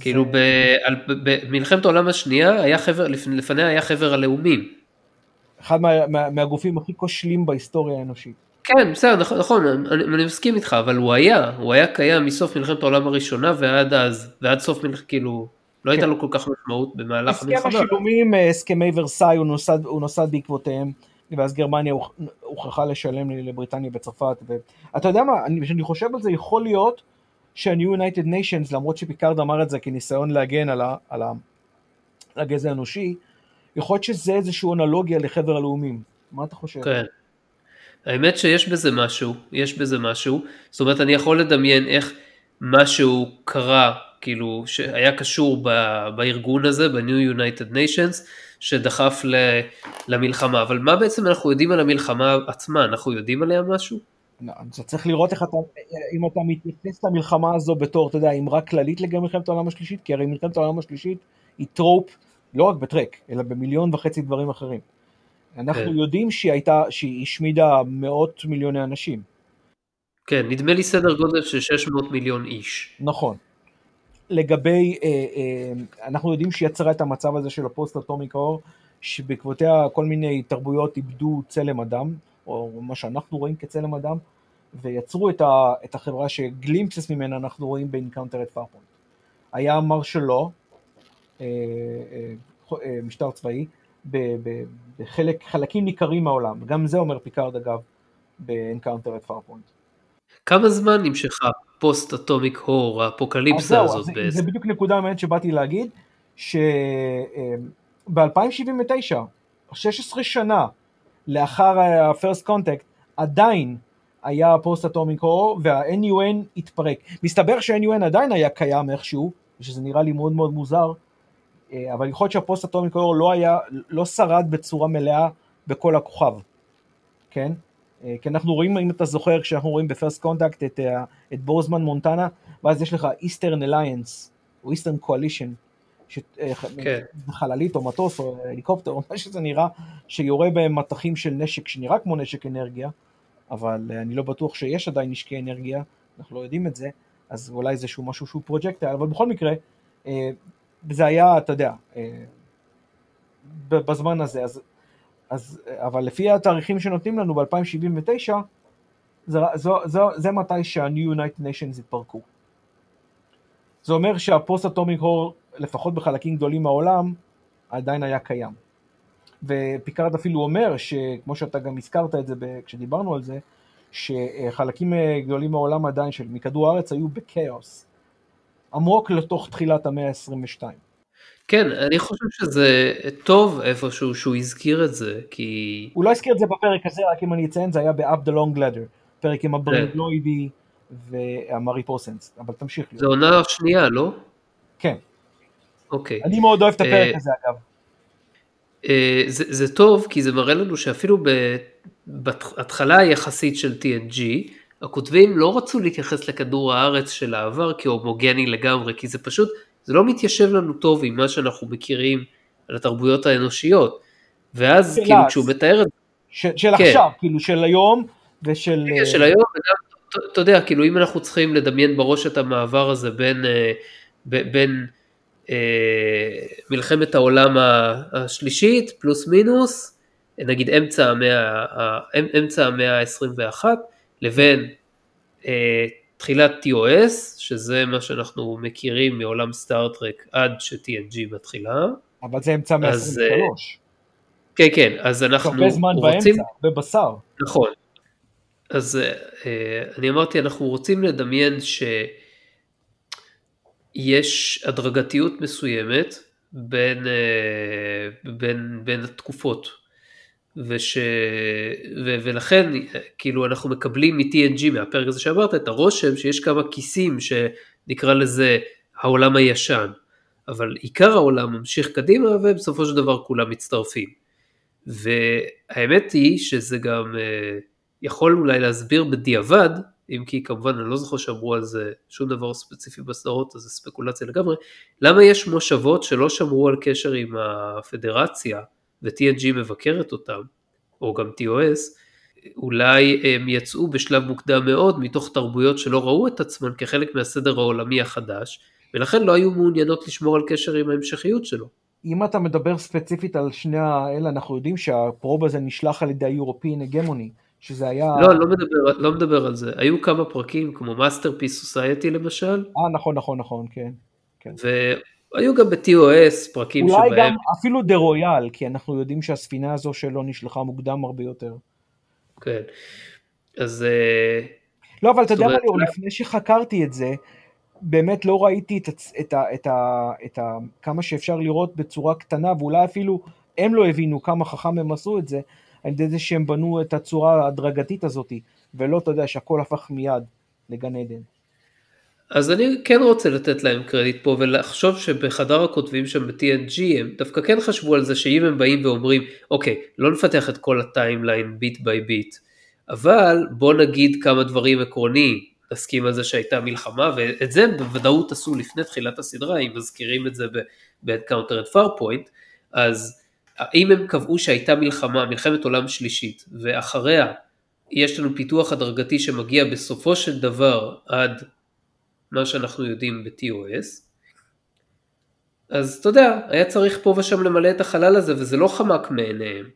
כאילו זה... במלחמת העולם השנייה, היה חבר, לפניה היה חבר הלאומים. אחד מה, מה, מהגופים הכי כושלים בהיסטוריה האנושית. כן, בסדר, נכון, נכון אני, אני מסכים איתך, אבל הוא היה, הוא היה קיים מסוף מלחמת העולם הראשונה ועד אז, ועד סוף מלחמת, כאילו, לא הייתה כן. לו כל כך משמעות במהלך המלחמה. הסכם השילומים, אה, הסכמי ורסאי, הוא נוסד, הוא נוסד בעקבותיהם, ואז גרמניה הוכרחה לשלם לבריטניה וצרפת, ואתה יודע מה, כשאני חושב על זה, יכול להיות שה-New United Nations, למרות שפיקארד אמר את זה כניסיון להגן על, ה, על, ה, על הגזע האנושי, יכול להיות שזה איזושהי אנלוגיה לחבר הלאומים. מה אתה חושב? כן. האמת שיש בזה משהו, יש בזה משהו, זאת אומרת אני יכול לדמיין איך משהו קרה, כאילו שהיה קשור ב, בארגון הזה, ב-New United Nations, שדחף ל, למלחמה, אבל מה בעצם אנחנו יודעים על המלחמה עצמה? אנחנו יודעים עליה משהו? לא, אתה צריך לראות איך אתה, אם אתה מתייחס למלחמה הזו בתור, אתה יודע, אמרה כללית לגבי מלחמת העולם השלישית, כי הרי מלחמת העולם השלישית היא טרופ, לא רק בטרק, אלא במיליון וחצי דברים אחרים. אנחנו כן. יודעים שהיא הייתה, שהיא השמידה מאות מיליוני אנשים. כן, נדמה לי סדר גודל של 600 מיליון איש. נכון. לגבי, אה, אה, אנחנו יודעים שהיא יצרה את המצב הזה של ה post-atomic horror, שבעקבותיה כל מיני תרבויות איבדו צלם אדם, או מה שאנחנו רואים כצלם אדם, ויצרו את, ה, את החברה ש glimpses ממנה אנחנו רואים ב Encounter at Farpoint. היה martial law, אה, אה, אה, משטר צבאי, בחלקים ניכרים מהעולם, גם זה אומר פיקארד אגב, ב Encounter at Farpoint. כמה זמן נמשכה post-atomic horror, האפוקליפסה הזאת זה, בעצם? זה בדיוק נקודה מעניינת שבאתי להגיד, שב-2079, 16 שנה לאחר ה-first contact, עדיין היה post-atomic horror וה-NUN התפרק. מסתבר שה-NUN עדיין היה קיים איכשהו, שזה נראה לי מאוד מאוד מוזר, אבל יכול להיות שה post-atomic horror לא היה, לא שרד בצורה מלאה בכל הכוכב, כן? אה, כי אנחנו רואים, אם אתה זוכר, כשאנחנו רואים ב First Contact את, אה, את Bozeman Montana, ואז יש לך Eastern Alliance, או Eastern Coalition, כן. חללית או מטוס או הליקופטר או מה שזה נראה, שיורה בהם מטחים של נשק שנראה כמו נשק אנרגיה, אבל אני לא בטוח שיש עדיין נשקי אנרגיה, אנחנו לא יודעים את זה, אז אולי זה שהוא משהו שהוא projectile, אבל בכל מקרה, זה היה, אתה יודע, בזמן הזה, אז אז, אבל לפי התאריכים שנותנים לנו ב-2079, זה, זה, זה, זה מתי שה-New United Nations התפרקו. זה אומר שה-post-atomic horror, לפחות בחלקים גדולים מהעולם, עדיין היה קיים. ופיקארד אפילו אומר, שכמו שאתה גם הזכרת את זה כשדיברנו על זה, שחלקים גדולים מהעולם עדיין, של מכדור הארץ, היו בכאוס. עמוק לתוך תחילת המאה ה-22. כן, אני חושב שזה טוב איפשהו שהוא הזכיר את זה, כי... הוא לא הזכיר את זה בפרק הזה, רק אם אני אציין, זה היה ב-up the long ladder, פרק עם הברנדלוידי והמרי פוסנס, אבל תמשיך. זה עונה שנייה, לא? כן. אוקיי. אני מאוד אוהב את הפרק אה, הזה, אגב. אה, זה, זה טוב, כי זה מראה לנו שאפילו בהתחלה היחסית של TNG, הכותבים לא רצו להתייחס לכדור הארץ של העבר כהומוגני לגמרי, כי זה פשוט זה לא מתיישב לנו טוב עם מה שאנחנו מכירים על התרבויות האנושיות. ואז כאילו כשהוא מתאר את זה. של, של כן. עכשיו, כאילו של היום ושל... כן, של היום, וגם, אתה יודע, כאילו אם אנחנו צריכים לדמיין בראש את המעבר הזה בין, אה, בין אה, מלחמת העולם השלישית פלוס מינוס, נגיד אמצע המאה, אמצע המאה ה-21, לבין אה, תחילת TOS, שזה מה שאנחנו מכירים מעולם סטארט-טרק עד ש-TNG מתחילה. אבל זה אמצע מאה 23. כן, כן, אז אנחנו הרבה זמן רוצים... באמצע, בבשר. נכון. אז אה, אני אמרתי, אנחנו רוצים לדמיין שיש הדרגתיות מסוימת בין, אה, בין, בין התקופות. וש... ו... ולכן כאילו אנחנו מקבלים מ-TNG מהפרק הזה שאמרת את הרושם שיש כמה כיסים שנקרא לזה העולם הישן, אבל עיקר העולם ממשיך קדימה ובסופו של דבר כולם מצטרפים. והאמת היא שזה גם אה, יכול אולי להסביר בדיעבד, אם כי כמובן אני לא זוכר שאמרו על זה שום דבר ספציפי בסדרות, אז זה ספקולציה לגמרי, למה יש מושבות שלא שמרו על קשר עם הפדרציה, ו-TNG מבקרת אותם, או גם TOS, אולי הם יצאו בשלב מוקדם מאוד מתוך תרבויות שלא ראו את עצמן כחלק מהסדר העולמי החדש, ולכן לא היו מעוניינות לשמור על קשר עם ההמשכיות שלו. אם אתה מדבר ספציפית על שני האלה, אנחנו יודעים שהפרוב הזה נשלח על ידי ה-European Hegemony, שזה היה... לא, לא מדבר, לא מדבר על זה. היו כמה פרקים, כמו Masterpiece Society למשל. אה, נכון, נכון, נכון, כן. כן. היו גם ב-TOS פרקים אולי שבהם... אולי גם אפילו דה רויאל, כי אנחנו יודעים שהספינה הזו שלו נשלחה מוקדם הרבה יותר. כן, אז... אה, לא, אבל אתה יודע מה, ליאור, לפני שחקרתי את זה, באמת לא ראיתי את, את, את, את, את כמה שאפשר לראות בצורה קטנה, ואולי אפילו הם לא הבינו כמה חכם הם עשו את זה, על ידי זה שהם בנו את הצורה ההדרגתית הזאת, ולא, אתה יודע, שהכל הפך מיד לגן עדן. אז אני כן רוצה לתת להם קרדיט פה ולחשוב שבחדר הכותבים שם ב-TNG הם דווקא כן חשבו על זה שאם הם באים ואומרים אוקיי לא נפתח את כל ה-timeline bit by bit אבל בוא נגיד כמה דברים עקרוניים. נסכים על זה שהייתה מלחמה ואת זה בוודאות עשו לפני תחילת הסדרה אם מזכירים את זה ב-Encounter at Farpoint. אז אם הם קבעו שהייתה מלחמה מלחמת עולם שלישית ואחריה יש לנו פיתוח הדרגתי שמגיע בסופו של דבר עד מה שאנחנו יודעים ב-TOS, אז אתה יודע, היה צריך פה ושם למלא את החלל הזה וזה לא חמק מעיניהם.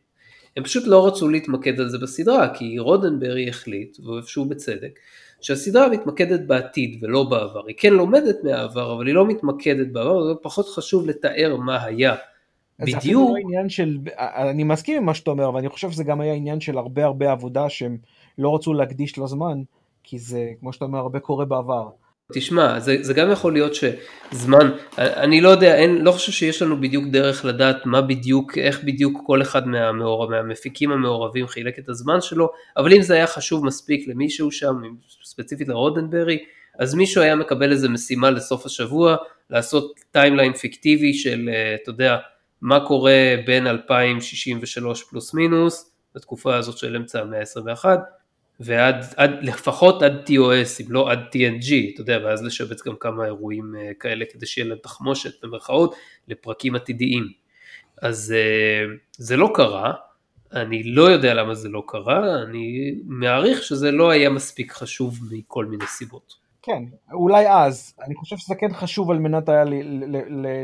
הם פשוט לא רצו להתמקד על זה בסדרה, כי רודנברי החליט, ואיפשהו בצדק, שהסדרה מתמקדת בעתיד ולא בעבר. היא כן לומדת מהעבר, אבל היא לא מתמקדת בעבר, זה פחות חשוב לתאר מה היה. אז בדיוק. לא עניין של, אני מסכים עם מה שאתה אומר, אבל אני חושב שזה גם היה עניין של הרבה הרבה עבודה שהם לא רצו להקדיש לו זמן, כי זה, כמו שאתה אומר, הרבה קורה בעבר. תשמע, זה, זה גם יכול להיות שזמן, אני לא יודע, אין, לא חושב שיש לנו בדיוק דרך לדעת מה בדיוק, איך בדיוק כל אחד מהמעורב, מהמפיקים המעורבים חילק את הזמן שלו, אבל אם זה היה חשוב מספיק למישהו שם, ספציפית לרודנברי, אז מישהו היה מקבל איזה משימה לסוף השבוע, לעשות timeline פיקטיבי של, אה, אתה יודע, מה קורה בין 2063 פלוס מינוס, בתקופה הזאת של אמצע המאה ה-21, ועד עד, לפחות עד TOS, אם לא עד TNG, אתה יודע, ואז לשבץ גם כמה אירועים uh, כאלה כדי שיהיה להם תחמושת במרכאות לפרקים עתידיים. אז uh, זה לא קרה, אני לא יודע למה זה לא קרה, אני מעריך שזה לא היה מספיק חשוב מכל מיני סיבות. כן, אולי אז, אני חושב שזה כן חשוב על מנת היה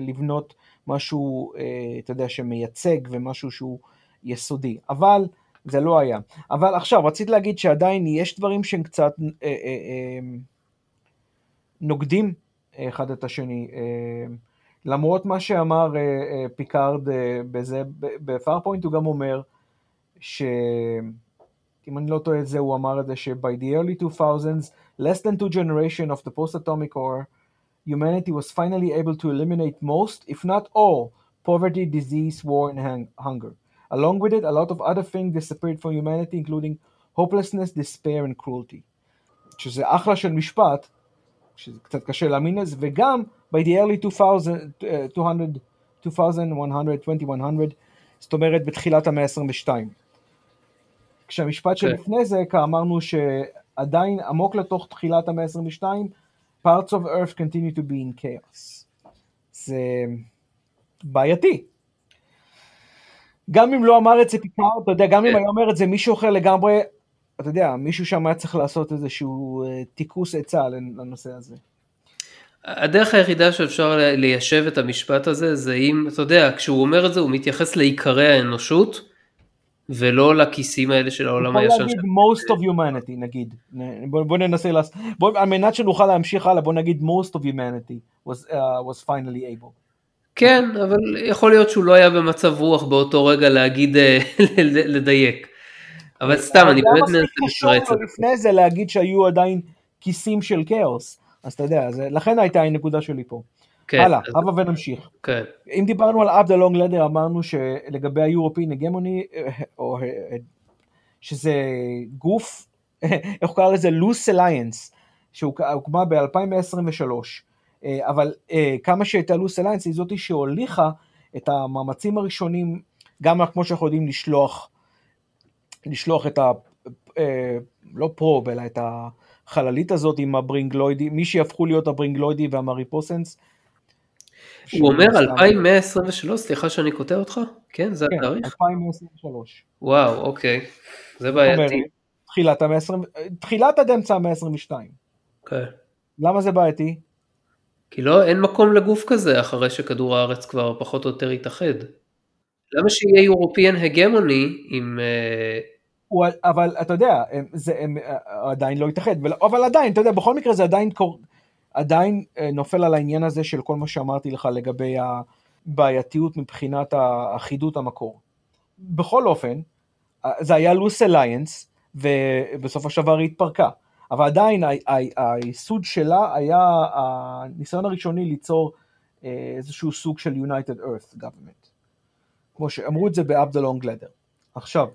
לבנות משהו, אה, אתה יודע, שמייצג ומשהו שהוא יסודי, אבל זה לא היה. אבל עכשיו, רציתי להגיד שעדיין יש דברים שהם קצת אה, אה, אה, נוגדים אחד את השני. למרות מה שאמר פיקארד בזה, בפארפוינט הוא גם אומר ש... אם אני לא טועה את זה, הוא אמר את זה ש-by the early 2000s, less than two generation of the post-atomic war, humanity was finally able to eliminate most, if not all, poverty, disease, war, and hunger. Along with it, a lot of other things disappeared from humanity, including hopelessness, despair and cruelty. שזה אחלה של משפט, שזה קצת קשה להאמין לזה, וגם by the early 2000, uh, 200, 2100, 2100, זאת אומרת בתחילת המאה ה-22. כשהמשפט okay. שלפני זה, אמרנו שעדיין עמוק לתוך תחילת המאה ה-22, parts of earth continue to be in chaos. זה בעייתי. גם אם לא אמר את זה פיקארד, אתה יודע, גם אם כן. היה אומר את זה מישהו אחר לגמרי, אתה יודע, מישהו שם היה צריך לעשות איזשהו אה, tikkus עצה לנושא הזה. הדרך היחידה שאפשר ליישב את המשפט הזה זה אם, אתה יודע, כשהוא אומר את זה הוא מתייחס לעיקרי האנושות ולא לכיסים האלה של העולם הישן. יכול להגיד most of humanity נגיד, בוא, בוא ננסה, לעשות, בוא, על מנת שנוכל להמשיך הלאה בוא נגיד most of humanity was, uh, was finally able. כן, אבל יכול להיות שהוא לא היה במצב רוח באותו רגע להגיד, אה, (laughs) לדייק. אבל סתם, אני באמת מנסה זה. לפני זה להגיד שהיו עדיין כיסים של כאוס, אז אתה יודע, לכן הייתה הנקודה שלי פה. כן, הלאה, אז... הבה ונמשיך. כן. אם דיברנו על עבדה לונג לדר, אמרנו שלגבי ה-European Hegemony, או שזה גוף, (laughs) איך הוא קרא לזה? Loose Alliance, שהוקמה ב-2023. אה, אבל אה, כמה שהייתה לוס אליינס היא זאתי שהוליכה את המאמצים הראשונים, גם כמו שאנחנו יודעים לשלוח, לשלוח את ה... אה, לא פרוב, אלא את החללית הזאת עם הברינגלוידי, מי שיהפכו להיות הברינגלוידי והמריפוסנס. הוא אומר 2123, סליחה שאני קוטע אותך? כן, זה כן, התאריך? 2123. וואו, אוקיי, זה בעייתי. תחילת המאה תחילת עד אמצע המאה ה-22. אוקיי. למה זה בעייתי? כי לא, אין מקום לגוף כזה אחרי שכדור הארץ כבר פחות או יותר יתאחד. למה שיהיה יורפיאן הגמוני עם... אה, הוא, אבל אתה יודע, זה הם, אה, עדיין לא יתאחד, אבל עדיין, אתה יודע, בכל מקרה זה עדיין, עדיין אה, נופל על העניין הזה של כל מה שאמרתי לך לגבי הבעייתיות מבחינת אחידות המקור. בכל אופן, זה היה לוס אליינס, ובסופו של דבר היא התפרקה. אבל עדיין היסוד שלה היה הניסיון הראשוני ליצור אה, איזשהו סוג של United Earth Government. כמו שאמרו את זה באבדלון גלדר. עכשיו,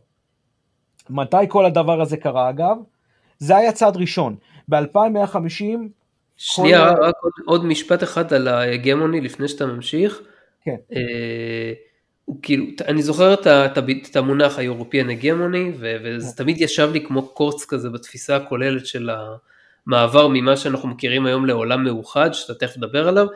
מתי כל הדבר הזה קרה אגב? זה היה צעד ראשון. ב-2150 שנייה, כל- רק עוד, עוד משפט אחד על ההגמוני לפני שאתה ממשיך. כן. אה, הוא כאילו, אני זוכר את, את, את המונח האירופאן הגמוני, וזה כן. תמיד ישב לי כמו קורץ כזה בתפיסה הכוללת של המעבר ממה שאנחנו מכירים היום לעולם מאוחד, שאתה תכף תדבר עליו.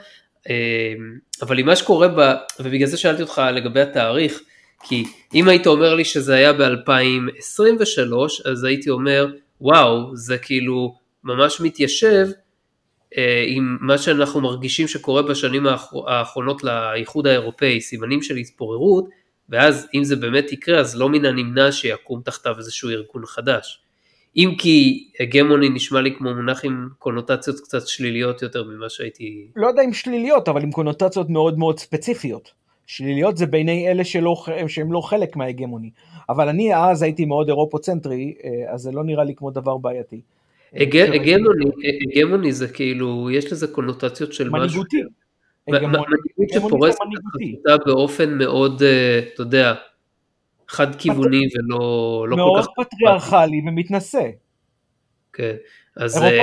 אה, אבל עם מה שקורה, ב, ובגלל זה שאלתי אותך לגבי התאריך, כי אם היית אומר לי שזה היה ב-2023, אז הייתי אומר, וואו, זה כאילו ממש מתיישב עם מה שאנחנו מרגישים שקורה בשנים האחר- האחרונות לאיחוד האירופאי, סימנים של התפוררות, ואז אם זה באמת יקרה, אז לא מן הנמנע שיקום תחתיו איזשהו ארגון חדש. אם כי הגמוני נשמע לי כמו מונח עם קונוטציות קצת שליליות יותר ממה שהייתי... לא יודע אם שליליות, אבל עם קונוטציות מאוד מאוד ספציפיות. שליליות זה בעיני אלה שלא, שהם לא חלק מההגמוני. אבל אני אז הייתי מאוד אירופוצנטרי, אה, אז זה לא נראה לי כמו דבר בעייתי. הגמוני, זה כאילו, יש לזה קונוטציות של משהו... מנהיגותי. מנהיגות שפורסת חזותה באופן מאוד, אה, אתה יודע, חד כיווני ולא לא כל מאוד כך... פטריארכלי ומתנשא. כן, אז? אה,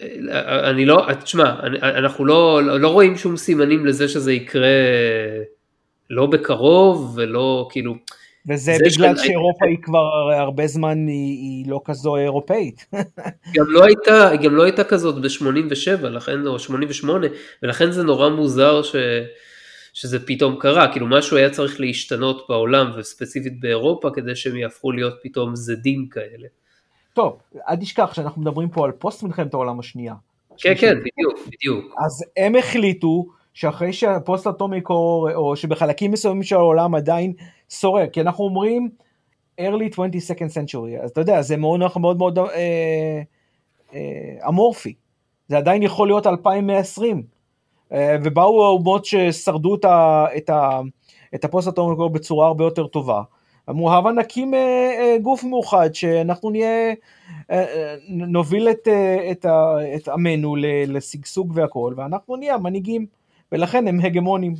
אה, אני לא, תשמע, אנחנו לא, לא רואים שום סימנים לזה שזה יקרה לא בקרוב ולא כאילו, וזה זה בגלל שאירופה היא כבר הרבה זמן היא, היא לא כזו אירופאית. (laughs) גם לא הייתה, היא גם לא הייתה כזאת ב-87, לכן, או 88, ולכן זה נורא מוזר ש, שזה פתאום קרה, כאילו משהו היה צריך להשתנות בעולם וספציפית באירופה כדי שהם יהפכו להיות פתאום זדים כאלה. טוב, אל תשכח שאנחנו מדברים פה על פוסט מלחמת העולם השנייה. כן, כן, בדיוק, בדיוק. אז הם החליטו שאחרי שהפוסט אטומיק או, או שבחלקים מסוימים של העולם עדיין שורר, כי אנחנו אומרים early 22nd century, אז אתה יודע, זה מאוד מאוד מאוד אה, אה, אמורפי, זה עדיין יכול להיות 2120, אה, ובאו האומות ששרדו את, ה, את, ה, את הפוסט אטומיק בצורה הרבה יותר טובה. אמרו, הבה נקים אה, אה, גוף מאוחד, שאנחנו נהיה, אה, אה, נוביל את, אה, את, את עמנו לשגשוג והכל, ואנחנו נהיה המנהיגים, ולכן הם הגמונים.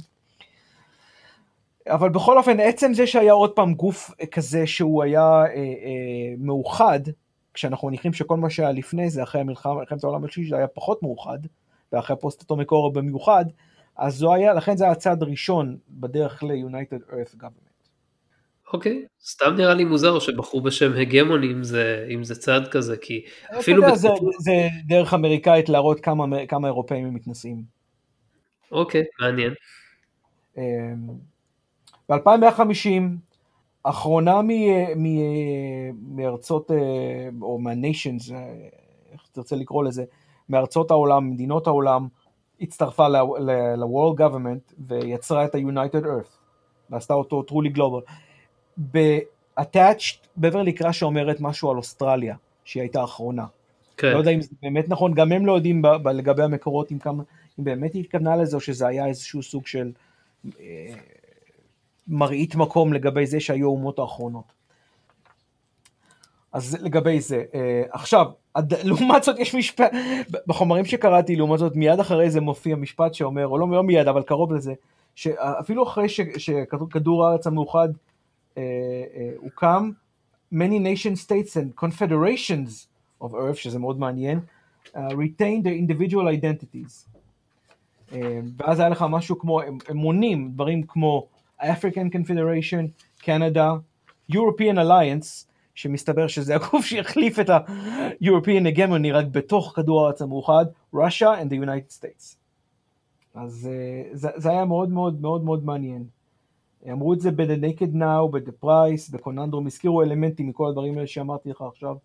אבל בכל אופן, עצם זה שהיה עוד פעם גוף כזה שהוא היה אה, אה, מאוחד, כשאנחנו מניחים שכל מה שהיה לפני זה, אחרי המלחמה, מלחמת העולם השלישית, היה פחות מאוחד, ואחרי פוסט אטומי קורו במיוחד, אז זו היה, לכן זה היה הצעד הראשון בדרך ל-United Earth Government. אוקיי, סתם נראה לי מוזר שבחרו בשם הגמוני אם זה, אם זה צעד כזה, כי אתה אפילו יודע, זה, בתקופות- זה דרך אמריקאית להראות כמה, כמה אירופאים הם מתנשאים. אוקיי, מעניין. אמ, ב-2150, אחרונה מ- מ- מארצות, אה, או מהניישנס, אה, איך תרצה לקרוא לזה, מארצות העולם, מדינות העולם, הצטרפה ל-World Government ויצרה את ה-United Earth, ועשתה אותו truly global. ב-attached, בברלי קראשה אומרת משהו על אוסטרליה, שהיא הייתה האחרונה. כן. לא יודע אם זה באמת נכון, גם הם לא יודעים ב- ב- לגבי המקורות אם, כמה, אם באמת היא התכוונה לזה, או שזה היה איזשהו סוג של אה, מראית מקום לגבי זה שהיו האומות האחרונות. אז לגבי זה. אה, עכשיו, (laughs) לעומת זאת יש משפט, בחומרים שקראתי, לעומת זאת מיד אחרי זה מופיע משפט שאומר, או לא, לא מיד, אבל קרוב לזה, שאפילו אחרי ש- שכדור הארץ המאוחד אה, אה, הוקם, many nation states and confederations of earth, שזה מאוד מעניין, uh, retain their individual identities. ואז היה לך משהו כמו, הם, הם מונים דברים כמו African Confederation, Canada, European Alliance, שמסתבר שזה הגוף שהחליף את ה-European Hegemony רק בתוך כדור הארץ המאוחד, Russia and the United States. אז uh, זה, זה היה מאוד מאוד מאוד מאוד מעניין. אמרו את זה ב-The Naked Now, ב-The Price, בקוננדרום, הזכירו אלמנטים מכל הדברים האלה שאמרתי לך עכשיו.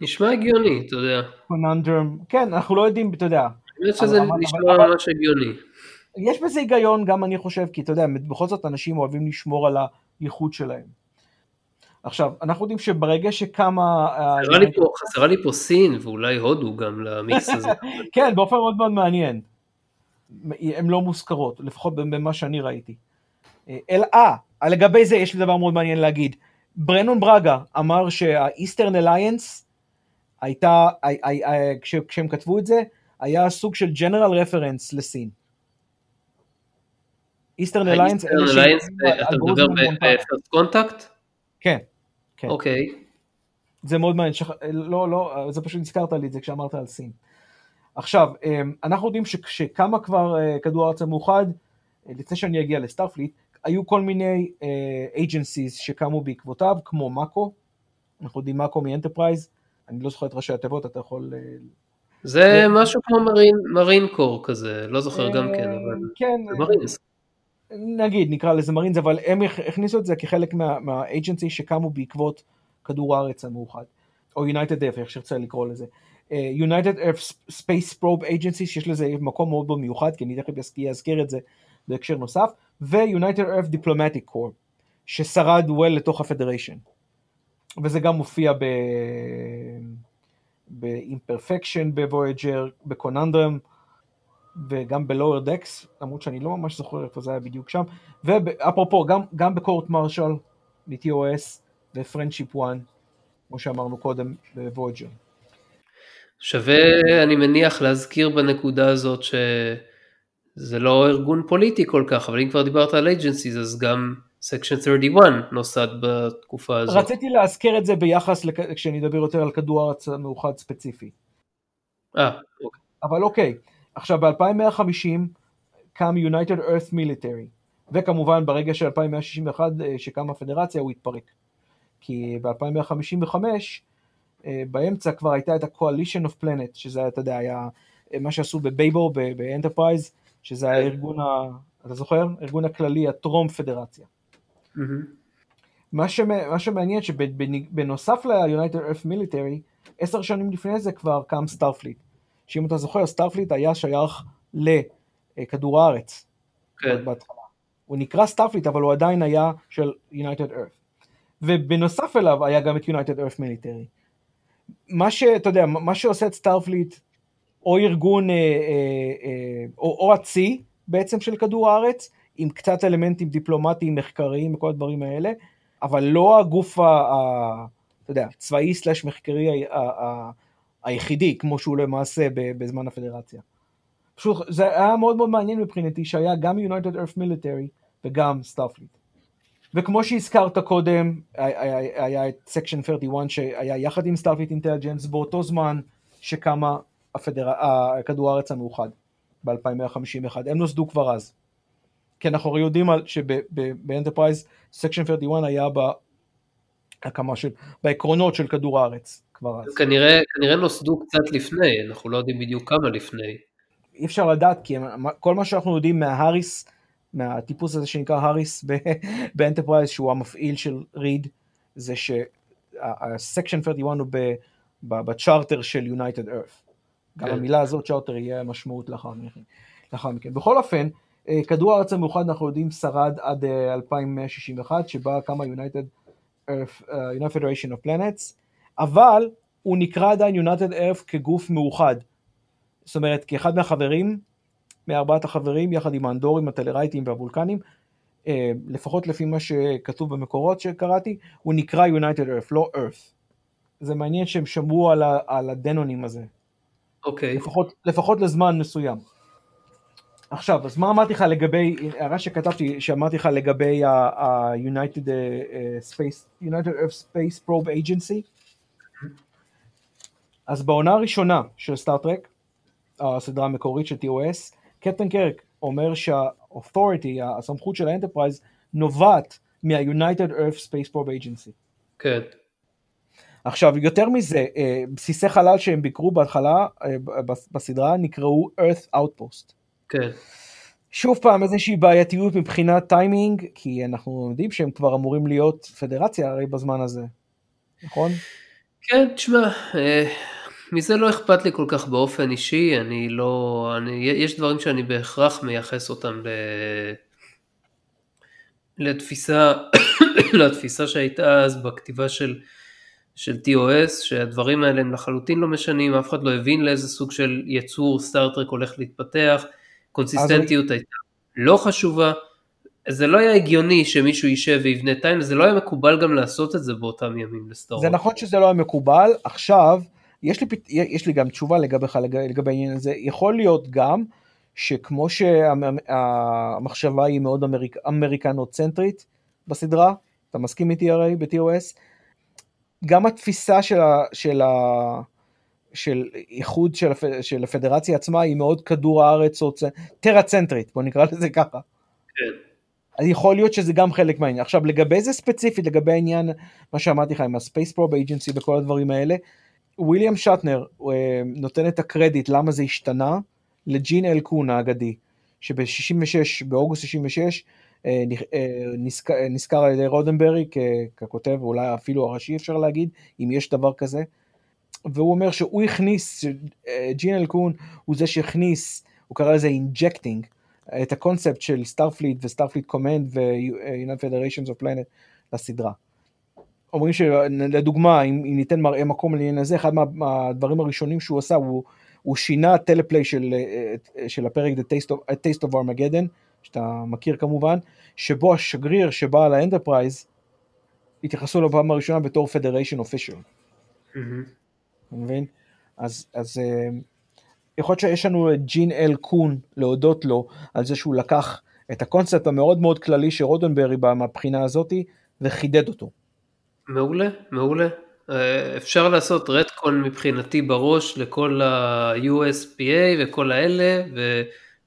נשמע הגיוני, אתה יודע. קוננדרום, כן, אנחנו לא יודעים, אתה יודע, האמת שזה אבל- נשמע ממש הגיוני. יש בזה היגיון גם אני חושב, כי אתה יודע, בכל זאת אנשים אוהבים לשמור על הייחוד שלהם. עכשיו, אנחנו יודעים שברגע שקמה... ה- חסרה לי פה- חסרה לי פה סין ואולי הודו גם למיקס הזה. (laughs) כן, באופן מאוד מאוד מעניין. הן לא מוזכרות, לפחות במה שאני ראיתי. אלא, אה, לגבי זה יש לי דבר מאוד מעניין להגיד. ברנון ברגה אמר שה-Eastern Alliance הייתה, הי- הי- הי- כש- כשהם כתבו את זה, היה סוג של general reference לסין. Eastern Alliance, אתה מדבר ב-First Contact? כן, כן. אוקיי. זה מאוד מעניין, שכ... לא, לא, זה פשוט הזכרת לי את זה כשאמרת על סין. עכשיו, אנחנו יודעים שכשקמה כבר כדור הארץ המאוחד, לפני שאני אגיע ל-Starfleet, היו כל מיני agencies שקמו בעקבותיו, כמו MACO, אנחנו יודעים MACO מ-Enterprise, אני לא זוכר את ראשי התיבות, אתה יכול... זה משהו כמו Marine Corps כזה, לא זוכר גם כן, אבל כן. נגיד, נקרא לזה מרינס, אבל הם הכניסו את זה כחלק מה-agencies שקמו בעקבות כדור הארץ המאוחד, או United Earth, איך שרצה לקרוא לזה. United Earth Space Probe Agency, שיש לזה מקום מאוד מאוד מיוחד, כי אני תכף אזכיר את זה בהקשר נוסף, ו-United Earth Diplomatic Corps, ששרד well לתוך ה-Federation. וזה גם מופיע ב... ב-Imperfection ב-Voyager, ב-Conundrum, וגם ב-Lower Decks, למרות שאני לא ממש זוכר איפה זה היה בדיוק שם, ואפרופו, גם, גם ב-Court Martial, מ-TOS ו-Friendship One, כמו שאמרנו קודם, ב-Voyager. שווה, אני מניח, להזכיר בנקודה הזאת שזה לא ארגון פוליטי כל כך, אבל אם כבר דיברת על agencies, אז גם Section 31 נוסד בתקופה הזאת. רציתי להזכיר את זה ביחס, לכ... כשאני אדבר יותר על כדור הארץ המאוחד ספציפי. אה, אוקיי. אבל אוקיי, עכשיו ב-2150 קם United Earth Military, וכמובן ברגע של 2161 אה, שקמה הפדרציה הוא התפרק. כי ב-2155 אה, באמצע כבר הייתה את ה- Coalition of Planets, שזה אתה יודע, היה אה, מה שעשו בבייבור, ב-Enterprise, שזה היה ארגון, ה... אתה זוכר? ארגון הכללי, הטרום פדרציה. מה שמעניין שבנוסף ל-United Earth Military, עשר שנים לפני זה כבר קם Starfleet. שאם אתה זוכר, Starfleet היה שייך לכדור הארץ. כן. בהתחלה. הוא נקרא Starfleet, אבל הוא עדיין היה של United Earth. ובנוסף אליו היה גם את United Earth Military. מה שאתה יודע, מה שעושה את Starfleet, או ארגון, אה, אה, אה, או, או הצי בעצם של כדור הארץ, עם קצת אלמנטים דיפלומטיים, מחקריים וכל הדברים האלה, אבל לא הגוף, ה, ה, אתה יודע, צבאי slash מחקרי היחידי, כמו שהוא למעשה בזמן הפדרציה. פשוט זה היה מאוד מאוד מעניין מבחינתי שהיה גם United Earth Military וגם Starfleet. וכמו שהזכרת קודם, היה, את Section 31 שהיה יחד עם Starfleet Intelligence באותו זמן שקמה הפדר... כדור הארץ המאוחד ב-2151, הם נוסדו כבר אז. כי אנחנו יודעים שב Enterprise Section 31 היה בהקמה של, בעקרונות של כדור הארץ כבר אז. כנראה, כנראה נוסדו קצת לפני, אנחנו לא יודעים בדיוק כמה לפני. אי אפשר לדעת, כי כל מה שאנחנו יודעים מההאריס, מהטיפוס הזה שנקרא האריס (laughs) ב Enterprise, שהוא המפעיל של ריד, זה שה Section 31 הוא בצ'רטר של United Earth. גם כן. המילה הזאת צ'רטר יהיה משמעות לאחר מכן. לאחר מכן. בכל אופן, אה, כדור הארץ המאוחד אנחנו יודעים שרד עד 2161 אה, שבה קמה United Earth, uh, United Federation of Planets, אבל הוא נקרא עדיין United Earth כגוף מאוחד. זאת אומרת, כאחד מהחברים, מארבעת החברים, יחד עם האנדורים, הטלרייטים והוולקנים, uh, לפחות לפי מה שכתוב במקורות שקראתי, הוא נקרא United Earth, לא Earth. זה מעניין שהם שמרו על, ה, על הדנונים הזה. אוקיי. Okay. לפחות, לפחות לזמן מסוים. עכשיו, אז מה אמרתי לך לגבי, הערה שכתבתי, שאמרתי לך לגבי ה-United uh, Space, United Earth Space Probe Agency, אז בעונה הראשונה של Star Trek, הסדרה המקורית של TOS, קפטן קירק אומר שה-authority, הסמכות של ה Enterprise, נובעת מה-United Earth Space Probe Agency. כן. עכשיו, יותר מזה, אה, בסיסי חלל שהם ביקרו בהתחלה אה, בסדרה נקראו Earth Outpost. כן. שוב פעם איזושהי בעייתיות מבחינת טיימינג, כי אנחנו יודעים שהם כבר אמורים להיות פדרציה הרי בזמן הזה, נכון? כן, תשמע, אה, מזה לא אכפת לי כל כך באופן אישי, אני לא, אני, יש דברים שאני בהכרח מייחס אותם ל... לתפיסה, (coughs) לתפיסה שהייתה אז בכתיבה של, של TOS, שהדברים האלה הם לחלוטין לא משנים, אף אחד לא הבין לאיזה סוג של יצור סטארטרק הולך להתפתח, קונסיסטנטיות הייתה לא חשובה, זה לא היה הגיוני שמישהו יישב ויבנה טיים, זה לא היה מקובל גם לעשות את זה באותם ימים לסטארט. זה נכון שזה לא היה מקובל, עכשיו, יש לי, יש לי גם תשובה לגביך לגבי העניין הזה, יכול להיות גם שכמו שהמחשבה היא מאוד אמריק, אמריקנוצנטרית בסדרה, אתה מסכים איתי הרי ב-TOS, גם התפיסה של, ה, של, ה, של איחוד של, הפ... של הפדרציה עצמה היא מאוד כדור הארץ או טרה צנטרית, בוא נקרא לזה ככה. כן. אז יכול להיות שזה גם חלק מהעניין. עכשיו לגבי זה ספציפית, לגבי העניין, מה שאמרתי לך עם הספייס פרוב אייג'נסי וכל הדברים האלה, וויליאם שטנר אה, נותן את הקרדיט למה זה השתנה לג'ין אל קון האגדי, שב-66, באוגוסט 66, אה, אה, נשכר על ידי רודנברי ככותב, אולי אפילו הראשי אפשר להגיד, אם יש דבר כזה. והוא אומר שהוא הכניס, ג'ין אל קון הוא זה שהכניס, הוא קרא לזה injecting, את הקונספט של Starfleet ו Starfleet Command ו-United Federations of Planet לסדרה. אומרים שלדוגמה, אם, אם ניתן מראה מקום לעניין הזה, אחד מהדברים הראשונים שהוא עשה, הוא, הוא שינה teleplay של, של הפרק The Taste of, A Taste of Armageddon, שאתה מכיר כמובן, שבו השגריר שבא על ה Enterprise, התייחסו לו בפעם הראשונה בתור Federation official. אתה מבין? אז, אז אה, יכול להיות שיש לנו את ג'ין אל קון להודות לו על זה שהוא לקח את הקונספט המאוד מאוד כללי של רודנברי מהבחינה הזאתי וחידד אותו. מעולה, מעולה. אה, אפשר לעשות רטקון מבחינתי בראש לכל ה-USPA וכל האלה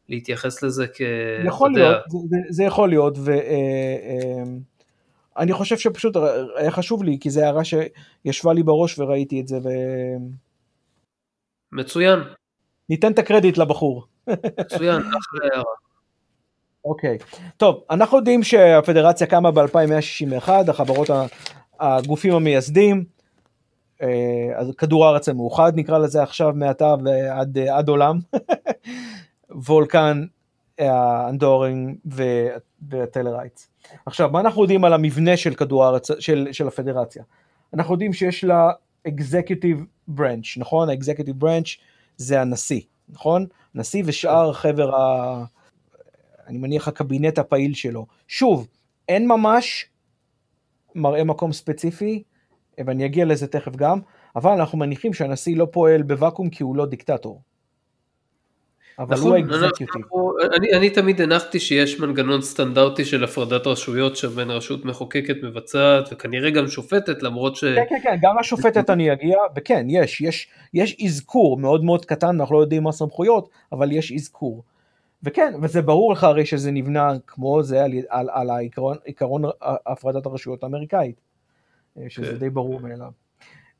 ולהתייחס לזה כ... יכול להיות, זה, זה יכול להיות ואני אה, חושב שפשוט היה חשוב לי כי זה הערה שישבה לי בראש וראיתי את זה ו... מצוין. ניתן את הקרדיט לבחור. מצוין, אחלה (laughs) הערה. אוקיי, טוב, אנחנו יודעים שהפדרציה קמה ב-2161, החברות, הגופים המייסדים, אה, כדור הארץ המאוחד נקרא לזה עכשיו מעתה ועד עד עולם, (laughs) וולקן, האנדורינג והטלרייטס. עכשיו, מה אנחנו יודעים על המבנה של כדור הארץ, של, של הפדרציה? אנחנו יודעים שיש לה אקזקיוטיב ברנץ', נכון? האקזקיוטיב ברנץ' זה הנשיא, נכון? נשיא ושאר חבר ה... אני מניח הקבינט הפעיל שלו. שוב, אין ממש מראה מקום ספציפי, ואני אגיע לזה תכף גם, אבל אנחנו מניחים שהנשיא לא פועל בוואקום כי הוא לא דיקטטור. אבל נכון, הוא האקזקיוטיב. אני, אני תמיד הנחתי שיש מנגנון סטנדרטי של הפרדת רשויות שבין רשות מחוקקת מבצעת וכנראה גם שופטת למרות ש... כן כן כן גם השופטת אני אגיע וכן יש יש יש אזכור מאוד מאוד קטן אנחנו לא יודעים מה הסמכויות אבל יש אזכור. וכן וזה ברור לך הרי שזה נבנה כמו זה על, על, על העיקרון עיקרון הפרדת הרשויות האמריקאית. אה, שזה כן. די ברור מאליו.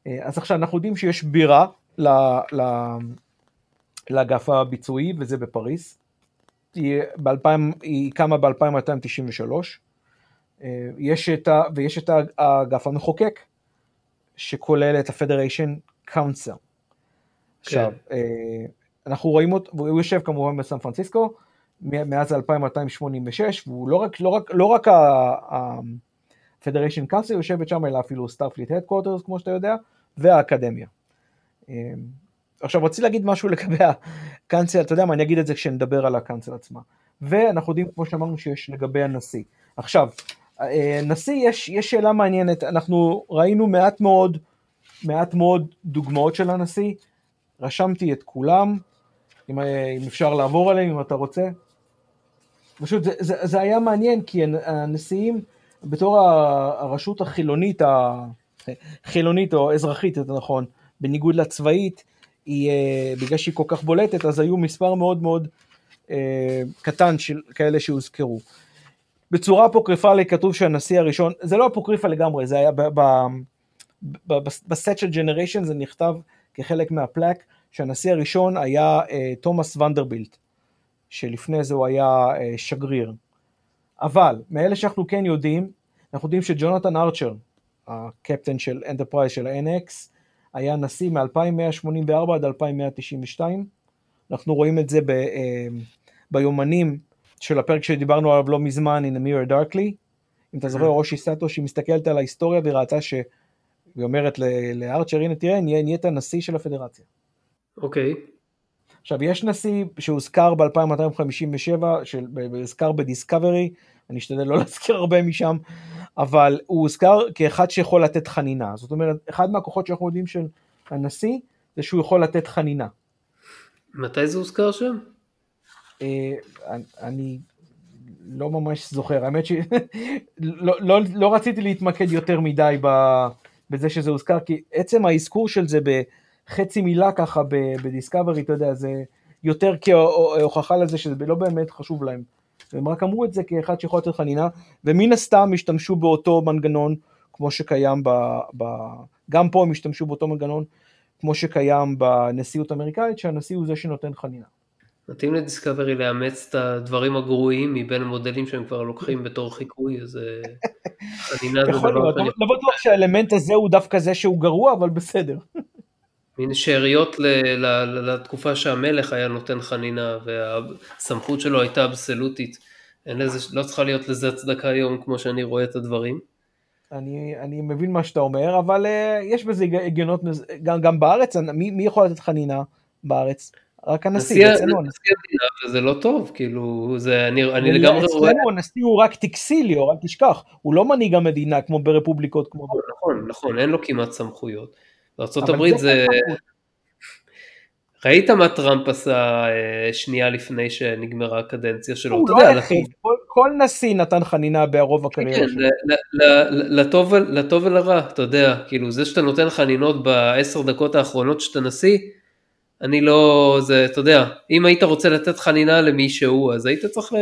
אה, אז עכשיו אנחנו יודעים שיש בירה ל, ל, לאגף הביצועי וזה בפריס. היא, ב- היא קמה ב-2293. אה, יש את ה, ויש את האגף המחוקק שכולל את ה-Federation Council. עכשיו, כן. אנחנו רואים אותו, והוא יושב כמובן בסן פרנסיסקו מאז 2286, והוא לא רק, לא רק, לא רק ה-Federation Council יושבת שם, אלא אפילו Starfleet Headquarters, כמו שאתה יודע, והאקדמיה. עכשיו רציתי להגיד משהו לגבי הקאנצל, אתה יודע מה, אני אגיד את זה כשנדבר על הקאנצל עצמה. ואנחנו יודעים, כמו שאמרנו, שיש לגבי הנשיא. עכשיו, אה, נשיא, יש, יש שאלה מעניינת, אנחנו ראינו מעט מאוד, מעט מאוד דוגמאות של הנשיא, רשמתי את כולם, אם, אה, אם אפשר לעבור עליהם, אם אתה רוצה. פשוט זה, זה, זה היה מעניין, כי הנשיאים, בתור הרשות החילונית, החילונית או אזרחית, יותר נכון, בניגוד לצבאית, היא, אה, בגלל שהיא כל כך בולטת, אז היו מספר מאוד מאוד אה, קטן של כאלה שהוזכרו. בצורה אפוקריפלית כתוב שהנשיא הראשון, זה לא אפוקריפה לגמרי, זה היה בסט של ג'נריישן, זה נכתב כחלק מהפלאק, שהנשיא הראשון היה אה, תומאס ונדרבילט, שלפני זה הוא היה אה, שגריר. אבל מאלה שאנחנו כן יודעים, אנחנו יודעים שג'ונתן ארצ'ר, הקפטן של Enterprise של ה-NX, היה נשיא מ-2184 עד 2192. אנחנו רואים את זה ב, אה, ביומנים של הפרק שדיברנו עליו לא מזמן, In a Mirror Darkly. אם אתה זוכר, mm-hmm. הושי סאטו, שהיא מסתכלת על ההיסטוריה והיא ראתה ש... היא אומרת לארצ'ר, הנה תראה, נהיית נשיא של הפדרציה. אוקיי. Okay. עכשיו, יש נשיא שהוזכר ב-2257, שהוזכר ב Discovery, אני אשתדל לא להזכיר הרבה משם, אבל הוא הוזכר כאחד שיכול לתת חנינה. זאת אומרת, אחד מהכוחות שאנחנו יודעים של הנשיא, זה שהוא יכול לתת חנינה. מתי זה הוזכר שם? אה, אני לא ממש זוכר, האמת שלא (laughs) לא, לא, רציתי להתמקד יותר מדי בזה שזה הוזכר, כי עצם האזכור של זה חצי מילה ככה בדיסקאברי, אתה יודע, זה יותר כהוכחה לזה שזה לא באמת חשוב להם. הם רק אמרו את זה כאחד שיכול לתת חנינה, ומן הסתם השתמשו באותו מנגנון כמו שקיים ב... ב גם פה הם השתמשו באותו מנגנון כמו שקיים בנשיאות האמריקאית, שהנשיא הוא זה שנותן חנינה. מתאים לדיסקאברי לאמץ את הדברים הגרועים מבין המודלים שהם כבר לוקחים בתור חיקוי, אז אה, (laughs) חנינה זה דבר... יכול להיות, לא בטוח שהאלמנט הזה הוא דווקא זה שהוא גרוע, אבל בסדר. מין שאריות לתקופה שהמלך היה נותן חנינה, והסמכות שלו הייתה אבסולוטית. אין לזה, לא צריכה להיות לזה הצדקה היום, כמו שאני רואה את הדברים. אני, אני מבין מה שאתה אומר, אבל uh, יש בזה הגיונות, גם, גם בארץ, מי, מי יכול לתת חנינה בארץ? רק הנשיא, אצלנו. נשיא המדינה, וזה לא טוב, כאילו, זה, אני, אני לגמרי רואה... אצלנו הנשיא הוא רק טקסיליו, אל תשכח, הוא לא מנהיג המדינה כמו ברפובליקות כמו... נכון, נכון, נכון, אין לו כמעט סמכויות. בארה"ב זה... ראית מה טראמפ עשה אה, שנייה לפני שנגמרה הקדנציה שלו? הוא לא היחיד, כל, כל נשיא נתן חנינה ברוב הקריירה כן, שלו. לטוב, לטוב ולרע, אתה יודע, כאילו זה שאתה נותן חנינות בעשר דקות האחרונות שאתה נשיא, אני לא, זה, אתה יודע, אם היית רוצה לתת חנינה למישהו, אז היית צריך ל...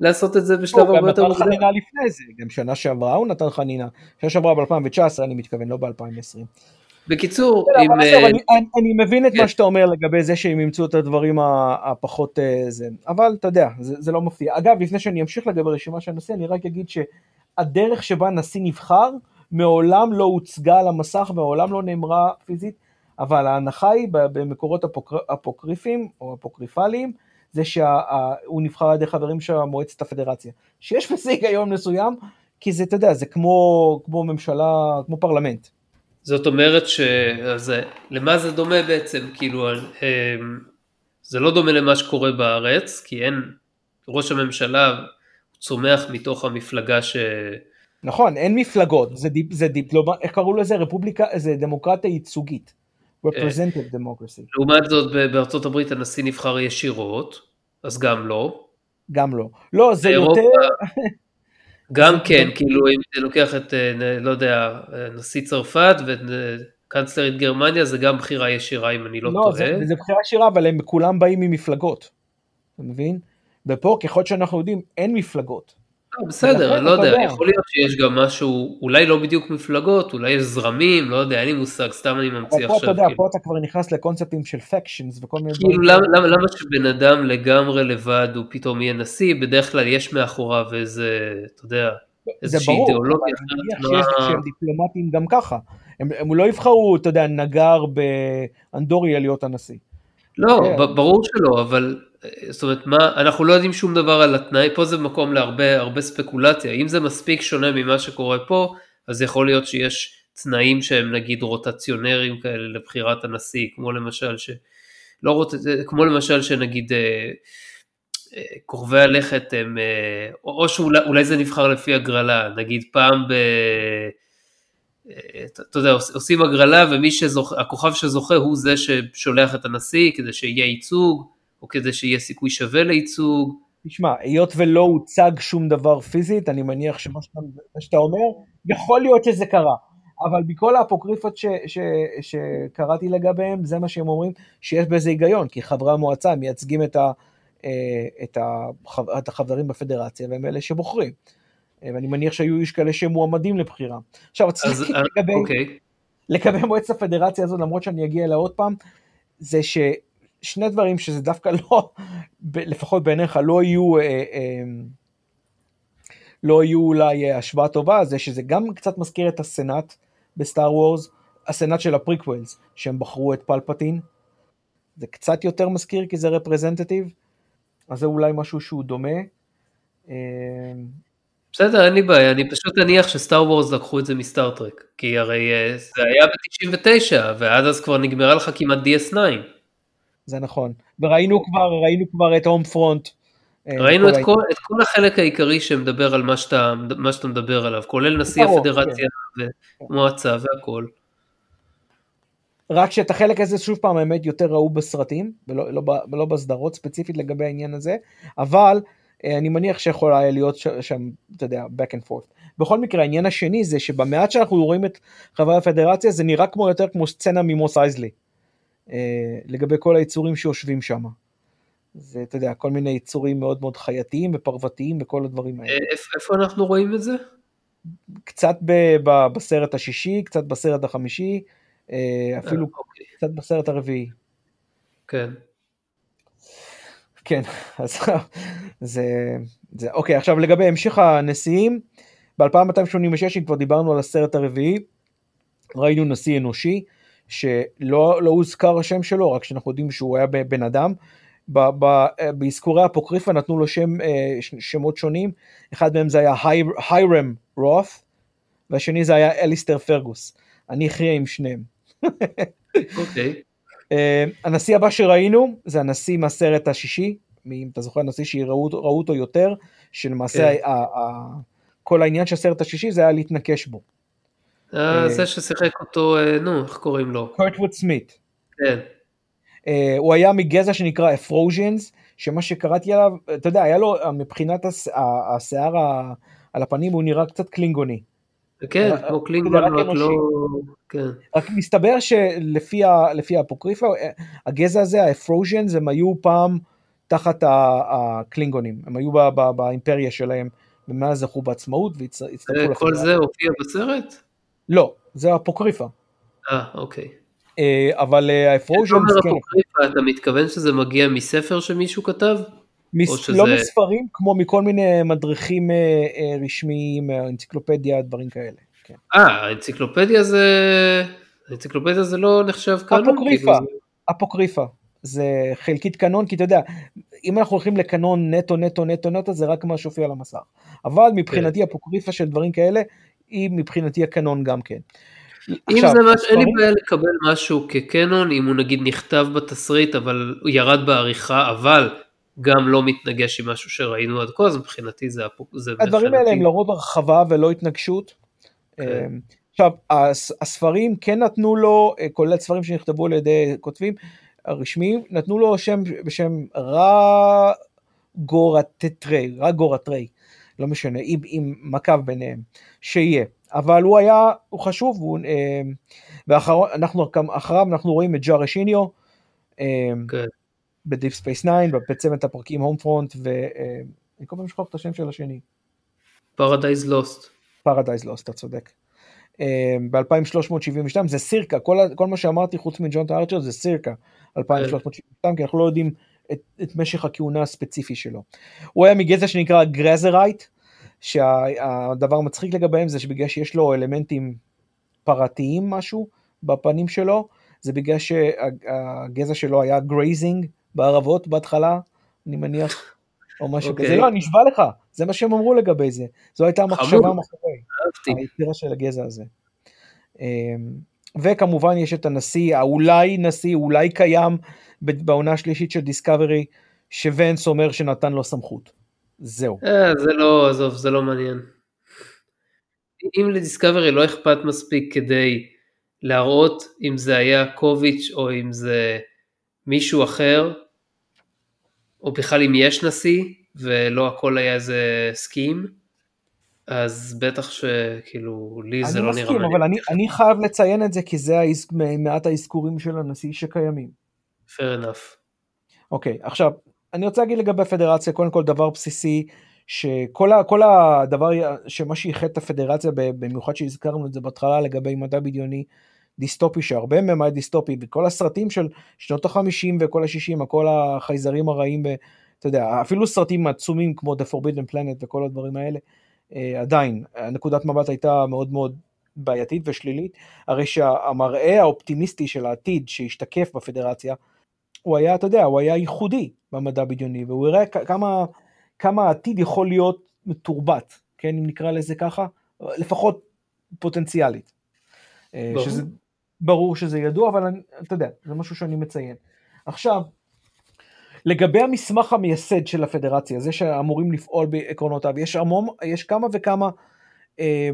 לעשות את זה בשלב הרבה יותר מוקדם. הוא גם נתן חנינה לפני זה, גם שנה שעברה הוא נתן חנינה, שנה שעברה ב-2019 אני מתכוון, לא ב-2020. בקיצור, אם... אה, אני מבין את מה כן. שאתה אומר לגבי זה שהם ימצאו את הדברים הפחות אה, זה, אבל אתה יודע, זה לא מפתיע. אגב, לפני שאני אמשיך לגבי רשימה של הנשיא, אני רק אגיד שהדרך שבה נשיא נבחר, מעולם לא הוצגה על המסך, מעולם לא נאמרה פיזית, אבל ההנחה היא במקורות אפוקריפיים או אפוקריפליים, זה שהוא נבחר על ידי חברים של מועצת הפדרציה. שיש בזה היגיון מסוים, כי זה, אתה יודע, זה כמו, כמו ממשלה, כמו פרלמנט. זאת אומרת שזה, למה זה דומה בעצם? כאילו, אמ, זה לא דומה למה שקורה בארץ, כי אין, ראש הממשלה צומח מתוך המפלגה ש... נכון, אין מפלגות, זה, דיפ, זה דיפלומה, איך קראו לזה? רפובליקה, זה דמוקרטיה ייצוגית. representative democracy. לעומת זאת בארצות הברית הנשיא נבחר ישירות, אז גם לא. גם לא. לא, זה יותר... גם כן, כאילו אם אתה לוקח את, אה, לא יודע, נשיא צרפת ואת אה, גרמניה, זה גם בחירה ישירה אם אני לא, לא טועה. לא, זה, זה בחירה ישירה, אבל הם כולם באים ממפלגות, אתה מבין? ופה, ככל שאנחנו יודעים, אין מפלגות. לא, בסדר, אני לא יודע, יכול להיות שיש גם משהו, אולי לא בדיוק מפלגות, אולי יש זרמים, לא יודע, אין לי מושג, סתם אני ממציא עכשיו. פה אתה יודע, כאילו. פה אתה כבר נכנס לקונספטים של פקשנס וכל מיני דברים. כאילו למה שבן אדם לגמרי לבד הוא פתאום יהיה נשיא, בדרך כלל יש מאחוריו איזה, אתה יודע, איזושהי אידיאולוגיה. זה ברור, אבל אני שהם דיפלומטים גם ככה. הם לא יבחרו, אתה יודע, נגר באנדוריה להיות הנשיא. לא. ברור שלא, אבל זאת אומרת, מה, אנחנו לא יודעים שום דבר על התנאי, פה זה מקום להרבה הרבה ספקולציה, אם זה מספיק שונה ממה שקורה פה, אז יכול להיות שיש תנאים שהם נגיד רוטציונרים כאלה לבחירת הנשיא, כמו למשל ש... לא רוט... כמו למשל שנגיד אה, אה, כוכבי הלכת הם, אה, או שאולי זה נבחר לפי הגרלה, נגיד פעם ב... אתה יודע, עושים הגרלה ומי שזוכה, הכוכב שזוכה הוא זה ששולח את הנשיא כדי שיהיה ייצוג, או כדי שיהיה סיכוי שווה לייצוג. תשמע, היות ולא הוצג שום דבר פיזית, אני מניח שמה שאתה, שאתה אומר, יכול להיות שזה קרה. אבל מכל האפוקריפות ש, ש, שקראתי לגביהם, זה מה שהם אומרים, שיש בזה היגיון, כי חברי המועצה מייצגים את, ה, אה, את, ה, את החברים בפדרציה, והם אלה שבוחרים. אה, ואני מניח שהיו איש כאלה שמועמדים לבחירה. עכשיו, רציתי לגבי, אוקיי. לגבי מועצת הפדרציה הזאת, למרות שאני אגיע אליה עוד פעם, זה ש... שני דברים שזה דווקא לא, לפחות בעיניך, לא יהיו, אה, אה, לא יהיו אולי אה, השוואה טובה, זה שזה גם קצת מזכיר את הסנאט ב Star Wars, הסנאט של ה prequels, שהם בחרו את פלפטין, זה קצת יותר מזכיר כי זה representative, אז זה אולי משהו שהוא דומה. בסדר, אין לי בעיה, אני פשוט אניח ש Star Wars לקחו את זה מ Star Trek, כי הרי זה היה ב-99, ועד אז כבר נגמרה לך כמעט DS9. זה נכון. וראינו כבר, ראינו כבר את Home Front. אה, ראינו את כל, את כל החלק העיקרי שמדבר על מה שאתה, מה שאתה מדבר עליו, כולל נשיא הפדרציה כן. ומועצה והכל. רק שאת החלק הזה שוב פעם האמת יותר ראו בסרטים ולא לא, לא בסדרות ספציפית לגבי העניין הזה אבל אה, אני מניח שיכול היה להיות שם אתה יודע back and forth. בכל מקרה העניין השני זה שבמעט שאנחנו רואים את חברי הפדרציה זה נראה כמו יותר כמו סצנה ממוס אייזלי. אה, לגבי כל היצורים שיושבים שם. זה, אתה יודע, כל מיני יצורים מאוד מאוד חייתיים ופרוותיים וכל הדברים האלה. איפה אנחנו רואים את זה? קצת ב- ב- בסרט השישי, קצת בסרט החמישי, אפילו אוקיי. קצת בסרט הרביעי. כן. כן, (laughs) אז זה, זה, אוקיי, עכשיו לגבי המשך הנשיאים, ב-2286, אם כבר דיברנו על הסרט הרביעי, ראינו נשיא אנושי, שלא לא הוזכר השם שלו, רק שאנחנו יודעים שהוא היה בן אדם. באזכורי אפוקריפה נתנו לו שם, אה, שמות שונים, אחד מהם זה היה היירם רות, והשני זה היה אליסטר פרגוס. אני אחיה עם שניהם. אוקיי. Uh, (laughs) הנשיא הבא שראינו זה הנשיא מהסרט השישי, אם אתה זוכר הנשיא שראו אותו יותר, שלמעשה כן. ה, ה, כל העניין של הסרט השישי זה היה להתנקש בו. אה, זה ששיחק אותו, אה, נו, איך קוראים לו? קורטווד סמית. כן. הוא היה מגזע שנקרא אפרוז'ינס, שמה שקראתי עליו, אתה יודע, היה לו מבחינת השיער על הפנים הוא נראה קצת קלינגוני. כן, כמו קלינגון, רק לא... כן. רק מסתבר שלפי האפוקריפה, הגזע הזה, האפרוז'נס, הם היו פעם תחת הקלינגונים, הם היו באימפריה שלהם, ומאז זכו בעצמאות והצטרפו לחברה. כל זה הופיע בסרט? לא, זה אפוקריפה. אה, אוקיי. אבל האפרוז'נס, כן. אפוקריפה, אתה מתכוון שזה מגיע מספר שמישהו כתב? מס... שזה... לא מספרים, כמו מכל מיני מדריכים אה, אה, רשמיים, אנציקלופדיה, דברים כאלה. כן. אה, האנציקלופדיה זה... האנציקלופדיה זה לא נחשב קנון? אפוקריפה, כאילו. אפוקריפה. זה חלקית קנון, כי אתה יודע, אם אנחנו הולכים לקנון נטו נטו נטו נטו, זה רק מה שהופיע על המסך. אבל מבחינתי כן. אפוקריפה של דברים כאלה, היא מבחינתי הקנון גם כן. אם עכשיו, זה משהו, אין לי בעיה לקבל משהו כקנון, אם הוא נגיד נכתב בתסריט, אבל הוא ירד בעריכה, אבל גם לא מתנגש עם משהו שראינו עד כה, אז מבחינתי זה... זה הדברים האלה הם לרוב הרחבה ולא התנגשות. כן. אמ, עכשיו, הספרים כן נתנו לו, אה, כולל ספרים שנכתבו על ידי כותבים הרשמיים, נתנו לו שם בשם רע גורטטרי, רע גורטרי, לא משנה, עם, עם מקו ביניהם, שיהיה. אבל הוא היה, הוא חשוב, הוא, אמ, ואחריו אנחנו רואים את ג'ארה שיניו, אמ, כן. בדיפ ספייס 9, בצוות הפרקים הום פרונט, ואני כל פעם שכוח את השם של השני. Paradise Lost. Paradise Lost, אתה צודק. ב-2372 זה circa, כל, כל מה שאמרתי חוץ מג'ון ארצ'ר זה circa 2372, כי אנחנו לא יודעים את, את משך הכהונה הספציפי שלו. הוא היה מגזע שנקרא גרזרייט, שהדבר המצחיק לגביהם זה שבגלל שיש לו אלמנטים פרתיים משהו בפנים שלו, זה בגלל שהגזע שלו היה grazing, בערבות בהתחלה, אני מניח, או משהו okay. אוקיי. כזה. לא, אני נשבע לך, זה מה שהם אמרו לגבי זה. זו הייתה המחשבה מאחורי, היצירה של הגזע הזה. אמ, וכמובן יש את הנשיא, האולי נשיא, אולי קיים בעונה השלישית של דיסקאברי, שוונס אומר שנתן לו סמכות. זהו. אה, זה לא, עזוב, זה לא מעניין. אם לדיסקאברי לא אכפת מספיק כדי להראות אם זה היה קוביץ' או אם זה מישהו אחר, או בכלל אם יש נשיא, ולא הכל היה איזה סקים, אז בטח שכאילו לי זה לא מסכים, נראה לי. אבל אני, אני חייב לציין את זה כי זה מעט האזכורים של הנשיא שקיימים. Fair enough. אוקיי, okay, עכשיו, אני רוצה להגיד לגבי הפדרציה, קודם כל דבר בסיסי, שכל ה, כל הדבר, שמה שאיחד את הפדרציה, במיוחד שהזכרנו את זה בהתחלה לגבי מדע בדיוני, דיסטופי שהרבה מהם היה דיסטופי וכל הסרטים של שנות החמישים וכל השישים כל החייזרים הרעים אתה יודע אפילו סרטים עצומים כמו The Forbidden Planet וכל הדברים האלה אה, עדיין נקודת מבט הייתה מאוד מאוד בעייתית ושלילית הרי שהמראה האופטימיסטי של העתיד שהשתקף בפדרציה הוא היה אתה יודע הוא היה ייחודי במדע בדיוני והוא הראה כמה כמה העתיד יכול להיות מתורבת כן אם נקרא לזה ככה לפחות פוטנציאלית. אה, שזה ברור שזה ידוע, אבל אני, אתה יודע, זה משהו שאני מציין. עכשיו, לגבי המסמך המייסד של הפדרציה, זה שאמורים לפעול בעקרונותיו, יש, המום, יש כמה וכמה אה,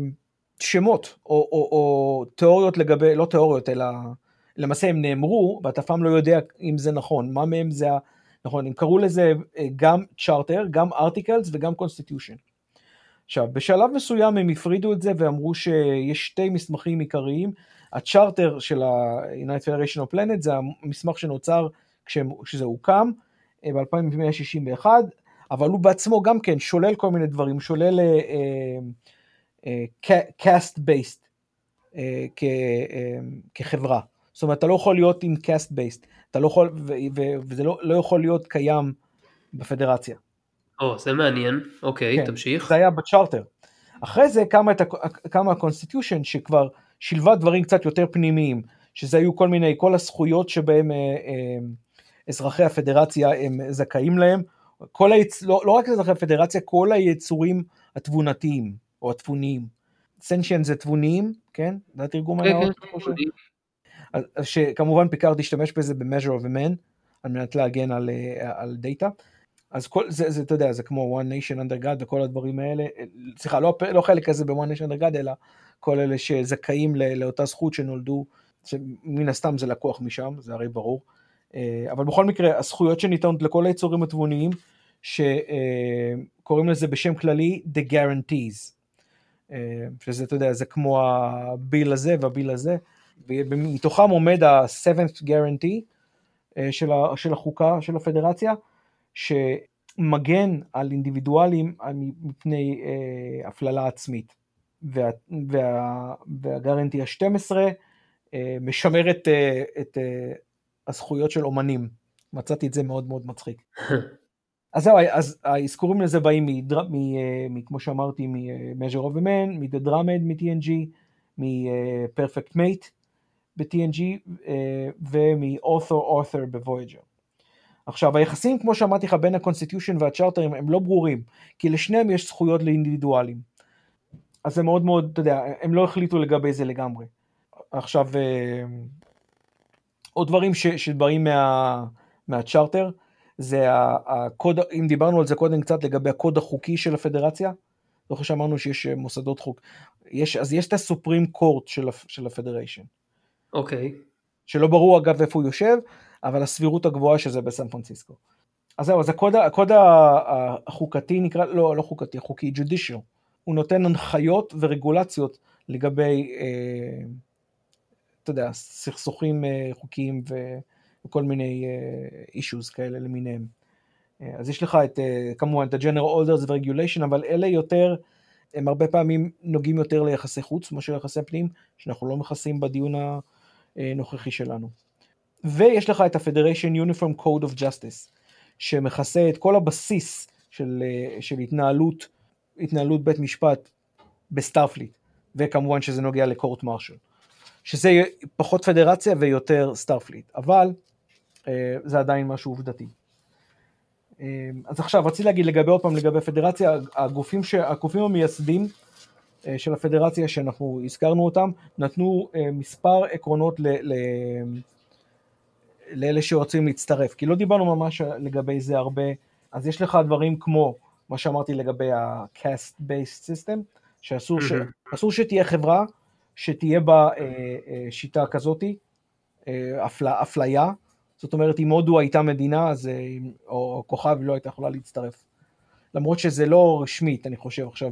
שמות או, או, או תיאוריות לגבי, לא תיאוריות, אלא למעשה הם נאמרו, ואתה אף פעם לא יודע אם זה נכון, מה מהם זה נכון, הם קראו לזה אה, גם צ'ארטר, גם articles וגם constitution. עכשיו, בשלב מסוים הם הפרידו את זה ואמרו שיש שתי מסמכים עיקריים. הצ'רטר של ה-United Federation of Planet זה המסמך שנוצר כשזה הוקם ב-2161, אבל הוא בעצמו גם כן שולל כל מיני דברים, שולל uh, uh, based uh, uh, כחברה. זאת אומרת, אתה לא יכול להיות עם cast based, אתה לא יכול, ו, ו, וזה לא, לא יכול להיות קיים בפדרציה. או, זה מעניין, אוקיי, כן, תמשיך. זה היה בצ'רטר. אחרי זה קמה, קמה ה constitution שכבר שילבה דברים קצת יותר פנימיים, שזה היו כל מיני, כל הזכויות שבהם אה, אה, אזרחי הפדרציה הם זכאים להם, כל היצ... לא, לא רק אזרחי הפדרציה, כל היצורים התבונתיים, או התבוניים. sentient זה תבוניים, כן? זה התרגום כן, הנאות? שכמובן פיקארד השתמש בזה ב-measure of a man, על מנת להגן על, אה, על דאטה. אז כל זה, זה, אתה יודע, זה כמו one nation under God וכל הדברים האלה, סליחה, לא, לא חלק כזה ב-one nation under God, אלא כל אלה שזכאים לאותה זכות שנולדו, שמן הסתם זה לקוח משם, זה הרי ברור. אה, אבל בכל מקרה, הזכויות שניתנות לכל היצורים התבוניים, שקוראים לזה בשם כללי The Guarantees, אה, שזה, אתה יודע, זה כמו הביל הזה והביל הזה, ומתוכם עומד ה-7th Guarantee אה, של החוקה של הפדרציה, שמגן על אינדיבידואלים מפני אה, הפללה עצמית. וה, וה, והגרנטי ה-12 אה, משמר את, אה, את אה, הזכויות של אומנים. מצאתי את זה מאוד מאוד מצחיק. (laughs) אז זהו, אז האזכורים לזה באים, מדר, מ, אה, מ, כמו שאמרתי, מ-Measure of a Man, מ-The Drummond, מ-TNG, מ-Perfect Mate ב-TNG אה, ומ-Author Author ב-Voyager. עכשיו היחסים כמו שאמרתי לך בין ה constitution והצ'ארטרים הם לא ברורים כי לשניהם יש זכויות לאינדיבידואלים. אז זה מאוד מאוד, אתה יודע, הם לא החליטו לגבי זה לגמרי. עכשיו אה, עוד דברים שבאים מה, מהצ'ארטר זה הקוד, אם דיברנו על זה קודם קצת לגבי הקוד החוקי של הפדרציה, זוכר שאמרנו שיש מוסדות חוק, יש, אז יש את הסופרים קורט של, של הפדריישן. אוקיי. שלא ברור אגב איפה הוא יושב, אבל הסבירות הגבוהה שזה בסן פרנסיסקו. אז זהו, אז הקוד, הקוד החוקתי נקרא, לא, לא חוקתי, החוקי, judicial. הוא נותן הנחיות ורגולציות לגבי, אה, אתה יודע, סכסוכים אה, חוקיים וכל מיני אה, issues כאלה למיניהם. אה, אז יש לך את, אה, כמובן, את ה-General Orders ו-Regulation, אבל אלה יותר, הם הרבה פעמים נוגעים יותר ליחסי חוץ מאשר ליחסי פנים, שאנחנו לא מכסים בדיון הנוכחי שלנו. ויש לך את ה-Federation Uniform Code of Justice, שמכסה את כל הבסיס של, אה, של התנהלות, התנהלות בית משפט ב Starfleet, וכמובן שזה נוגע ל court martial. שזה פחות פדרציה ויותר Starfleet, אבל אה, זה עדיין משהו עובדתי. אה, אז עכשיו רציתי להגיד לגבי עוד פעם לגבי פדרציה, הגופים, ש, הגופים המייסדים אה, של הפדרציה שאנחנו הזכרנו אותם, נתנו אה, מספר עקרונות ל, ל, לאלה שרוצים להצטרף, כי לא דיברנו ממש לגבי זה הרבה, אז יש לך דברים כמו מה שאמרתי לגבי ה-cast based system, שאסור ש... שתהיה חברה שתהיה בה אה, אה, שיטה כזאתי, אה, אפל... אפליה, זאת אומרת אם הודו הייתה מדינה אז, אה, או כוכב לא הייתה יכולה להצטרף. למרות שזה לא רשמית אני חושב עכשיו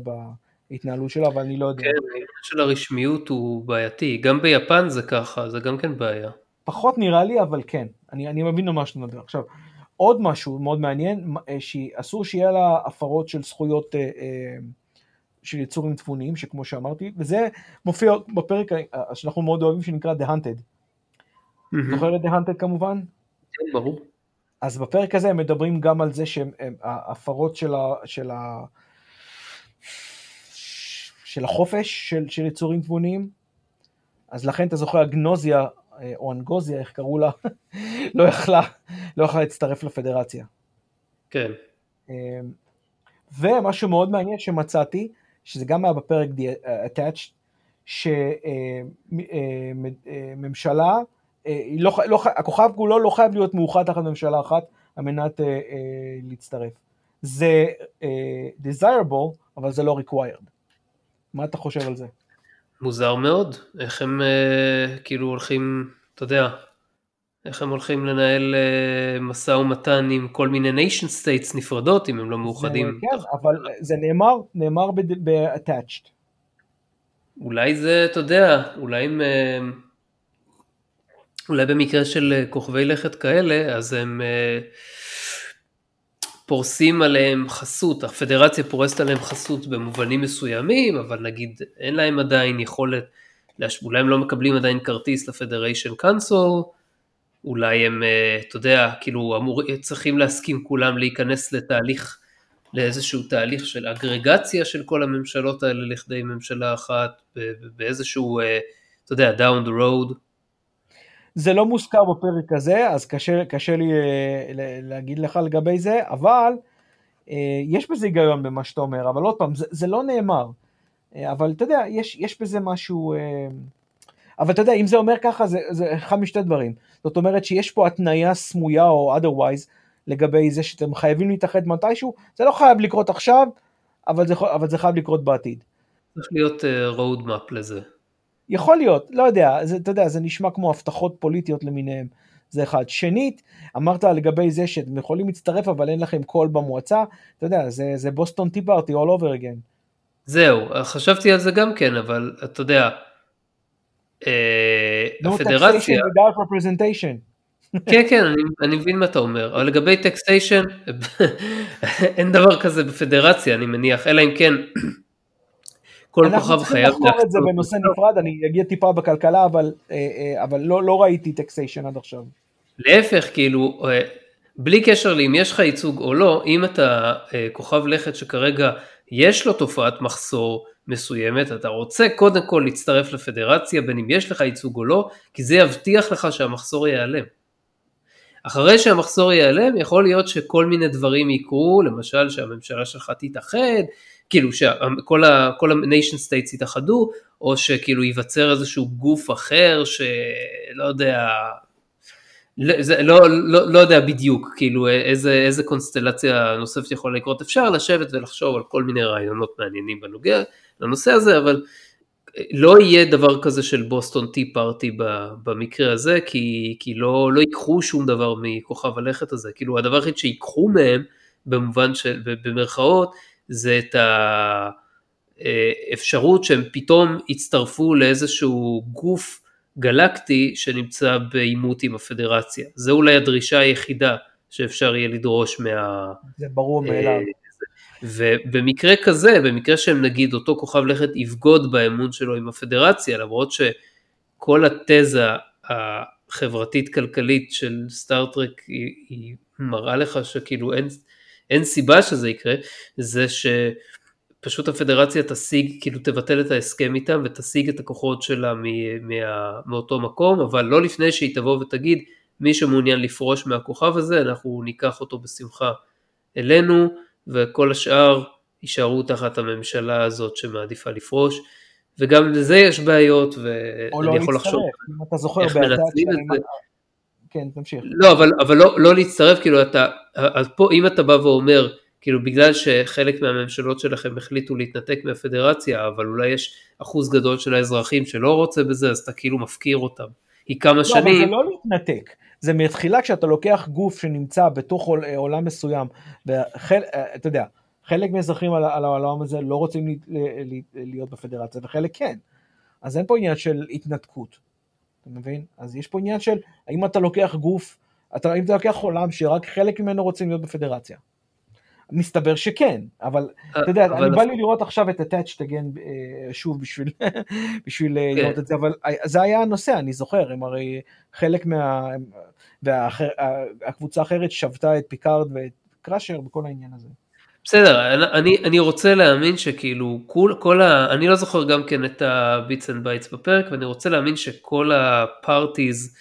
בהתנהלות שלה, אבל אני לא יודע. כן, העניין של הרשמיות הוא בעייתי, גם ביפן זה ככה, זה גם כן בעיה. פחות נראה לי, אבל כן, אני, אני מבין על מה שאתה מדבר. עכשיו, עוד משהו מאוד מעניין, אה, שאסור שיהיה לה הפרות של זכויות אה, אה, של יצורים תבוניים, שכמו שאמרתי, וזה מופיע בפרק שאנחנו מאוד אוהבים, שנקרא The Hunted. זוכר את The Hunted כמובן? כן, ברור. אז בפרק הזה הם מדברים גם על זה שההפרות של, ה, של, ה, של החופש של, של יצורים תבוניים, אז לכן אתה זוכר אגנוזיה או אנגוזיה, איך קראו לה, (laughs) לא יכלה, לא יכלה להצטרף לפדרציה. כן. אמ, ומשהו מאוד מעניין שמצאתי, שזה גם היה בפרק attached, שממשלה, לא, לא, הכוכב כולו לא חייב להיות מאוחד תחת ממשלה אחת על מנת להצטרף. זה desirable, אבל זה לא required. מה אתה חושב על זה? מוזר מאוד, איך הם אה, כאילו הולכים, אתה יודע, איך הם הולכים לנהל uh, משא ומתן עם כל מיני nation states נפרדות אם הם לא מאוחדים. זה, כן, אבל זה נאמר, נאמר ב-attached. אולי זה, אתה יודע, אולי הם... Uh, אולי במקרה של כוכבי לכת כאלה, אז הם uh, פורסים עליהם חסות, הפדרציה פורסת עליהם חסות במובנים מסוימים, אבל נגיד אין להם עדיין יכולת, אולי הם לא מקבלים עדיין כרטיס לפדריישן קאנסול, אולי הם, אה, אתה יודע, כאילו אמור, צריכים להסכים כולם להיכנס לתהליך, לאיזשהו תהליך של אגרגציה של כל הממשלות האלה לכדי ממשלה אחת, באיזשהו, אה, אתה יודע, down the road. זה לא מוזכר בפרק הזה, אז קשה, קשה לי אה, להגיד לך לגבי זה, אבל יש בזה היגיון במה שאתה אומר, אבל עוד פעם, זה, זה לא נאמר. אבל אתה יודע, יש, יש בזה משהו... אבל אתה יודע, אם זה אומר ככה, זה, זה אחד משתי דברים. זאת אומרת שיש פה התניה סמויה או otherwise לגבי זה שאתם חייבים להתאחד מתישהו, זה לא חייב לקרות עכשיו, אבל זה, אבל זה חייב לקרות בעתיד. צריך להיות road map לזה. יכול להיות, לא יודע, זה, אתה יודע, זה נשמע כמו הבטחות פוליטיות למיניהם, זה אחד. שנית, אמרת לגבי זה שאתם יכולים להצטרף אבל אין לכם קול במועצה, אתה יודע, זה, זה בוסטון טי פארטי all over again. זהו, חשבתי על זה גם כן, אבל אתה יודע, אה, הפדרציה... כן, כן, אני, אני מבין מה אתה אומר, אבל לגבי טקסטיישן, (laughs) אין דבר כזה בפדרציה, אני מניח, אלא אם כן, כל כוכב חייב... אנחנו צריכים לחקור את זה בנושא נפרד, אני אגיע טיפה בכלכלה, אבל, אה, אה, אבל לא, לא ראיתי טקסטיישן עד עכשיו. להפך, כאילו, בלי קשר לאם יש לך ייצוג או לא, אם אתה כוכב לכת שכרגע יש לו תופעת מחסור, מסוימת, אתה רוצה קודם כל להצטרף לפדרציה, בין אם יש לך ייצוג או לא, כי זה יבטיח לך שהמחסור ייעלם. אחרי שהמחסור ייעלם, יכול להיות שכל מיני דברים יקרו, למשל שהממשלה שלך תתאחד, כאילו שכל ה-nation states יתאחדו, או שכאילו ייווצר איזשהו גוף אחר שלא יודע, לא, זה, לא, לא, לא יודע בדיוק כאילו איזה, איזה קונסטלציה נוספת יכולה לקרות, אפשר לשבת ולחשוב על כל מיני רעיונות מעניינים בנוגע לנושא הזה, אבל לא יהיה דבר כזה של בוסטון טי פארטי במקרה הזה, כי, כי לא, לא ייקחו שום דבר מכוכב הלכת הזה, כאילו הדבר היחיד שיקחו מהם, במובן של, במרכאות, זה את האפשרות שהם פתאום יצטרפו לאיזשהו גוף גלקטי שנמצא בעימות עם הפדרציה. זה אולי הדרישה היחידה שאפשר יהיה לדרוש מה... זה ברור מאליו. ובמקרה כזה, במקרה שהם נגיד אותו כוכב לכת יבגוד באמון שלו עם הפדרציה, למרות שכל התזה החברתית כלכלית של סטארטרק היא, היא מראה לך שכאילו אין, אין סיבה שזה יקרה, זה שפשוט הפדרציה תשיג, כאילו תבטל את ההסכם איתם ותשיג את הכוחות שלה מ, מה, מאותו מקום, אבל לא לפני שהיא תבוא ותגיד מי שמעוניין לפרוש מהכוכב הזה, אנחנו ניקח אותו בשמחה אלינו, וכל השאר יישארו תחת הממשלה הזאת שמעדיפה לפרוש, וגם לזה יש בעיות, ואני לא יכול לחשוב איך מנצלים את זה. כן, תמשיך. לא, אבל, אבל לא, לא להצטרף, כאילו אתה, אז פה אם אתה בא ואומר, כאילו בגלל שחלק מהממשלות שלכם החליטו להתנתק מהפדרציה, אבל אולי יש אחוז גדול של האזרחים שלא רוצה בזה, אז אתה כאילו מפקיר אותם. היא כמה לא, שנים... לא, אבל זה לא להתנתק. זה מתחילה כשאתה לוקח גוף שנמצא בתוך עולם מסוים, ואתה יודע, חלק מהאזרחים על, על העולם הזה לא רוצים להיות בפדרציה וחלק כן. אז אין פה עניין של התנתקות, אתה מבין? אז יש פה עניין של האם אתה לוקח גוף, אתה, האם אתה לוקח עולם שרק חלק ממנו רוצים להיות בפדרציה. מסתבר שכן, אבל אתה יודע, אבל... אני בא לי לראות עכשיו את attached again אה, שוב בשביל, (laughs) בשביל כן. לראות את זה, אבל זה היה הנושא, אני זוכר, הם הרי חלק מה... והקבוצה האחרת שבתה את פיקארד ואת קראשר בכל העניין הזה. בסדר, אני, אני רוצה להאמין שכאילו כל, כל ה... אני לא זוכר גם כן את ה bits and bytes בפרק, ואני רוצה להאמין שכל ה parties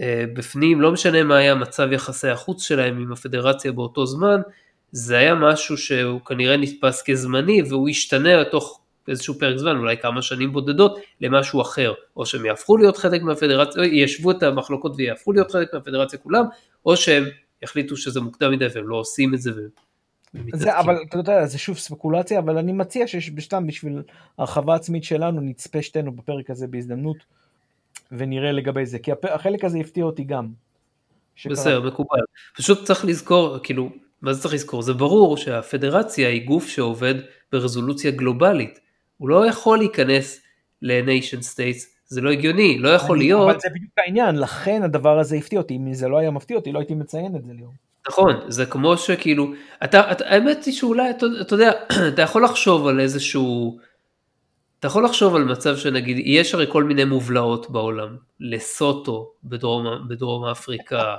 אה, בפנים, לא משנה מה היה מצב יחסי החוץ שלהם עם הפדרציה באותו זמן, זה היה משהו שהוא כנראה נתפס כזמני והוא ישתנה תוך איזשהו פרק זמן, אולי כמה שנים בודדות, למשהו אחר. או שהם יהפכו להיות חלק מהפדרציה, או ישבו את המחלוקות ויהפכו להיות חלק מהפדרציה כולם, או שהם יחליטו שזה מוקדם מדי והם לא עושים את זה. זה, אבל אתה יודע, זה שוב ספקולציה, אבל אני מציע שבסתם בשביל הרחבה עצמית שלנו נצפה שתינו בפרק הזה בהזדמנות. ונראה לגבי זה, כי החלק הזה הפתיע אותי גם. בסדר, מקובל. פשוט צריך לזכור, כאילו, מה זה צריך לזכור? זה ברור שהפדרציה היא גוף שעובד ברזולוציה גלובלית. הוא לא יכול להיכנס ל-nation states, זה לא הגיוני, לא יכול אני, להיות... אבל זה בדיוק העניין, לכן הדבר הזה הפתיע אותי, אם זה לא היה מפתיע אותי, לא הייתי מציין את זה ליאור. נכון, זה כמו שכאילו, אתה, אתה, האמת היא שאולי, אתה, אתה יודע, (clears throat) אתה יכול לחשוב על איזשהו, אתה יכול לחשוב על מצב שנגיד, יש הרי כל מיני מובלעות בעולם, לסוטו בדרום, בדרום אפריקה,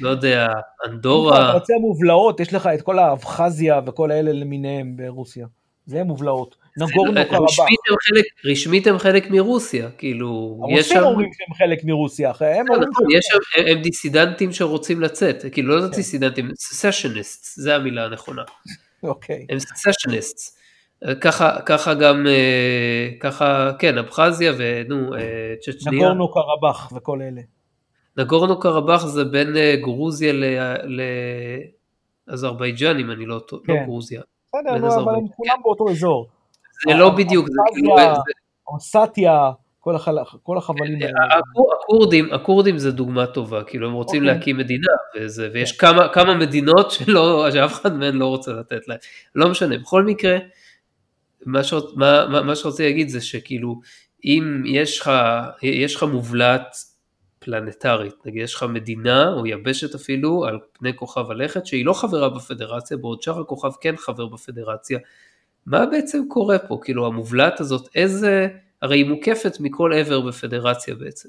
לא יודע, אנדורה. אתה רוצה מובלעות, יש לך את כל האבחזיה וכל האלה למיניהם ברוסיה. זה מובלעות. נגורנו קרבאח. רשמית הם חלק מרוסיה, כאילו. הרוסים אומרים שהם חלק מרוסיה, הם אומרים נכון. הם דיסידנטים שרוצים לצאת, כאילו לא כן. דיסידנטים, ססשניסט, זה המילה הנכונה. אוקיי. הם ססשניסט. ככה, ככה גם, אה, ככה, כן, אבחזיה ונו, אה, צ'צ'ניה. נגורנו קרבאח וכל אלה. נגורנו קרבאח זה בין אה, גרוזיה לאזרבייג'אן, אם אני לא, לא כן. לא גרוזיה. בסדר, אבל הם כולם באותו אזור. זה לא בדיוק, זה כאילו... אוסטיה, כל, החל... כל החבלים האלה. הכורדים, הכורדים זה דוגמה טובה, כאילו הם רוצים okay. אוקיי. להקים מדינה, וזה, ויש. כמה, כמה מדינות שלא, שאף אחד מהן לא רוצה לתת להם. לא משנה, בכל מקרה, מה, שרוצ, מה, מה, מה שרציתי להגיד זה שכאילו, אם יש לך, יש לך מובלעת פלנטרית, נגיד יש לך מדינה או יבשת אפילו על פני כוכב הלכת שהיא לא חברה בפדרציה, בעוד שאר הכוכב כן חבר בפדרציה, מה בעצם קורה פה? כאילו המובלעת הזאת, איזה, הרי היא מוקפת מכל עבר בפדרציה בעצם.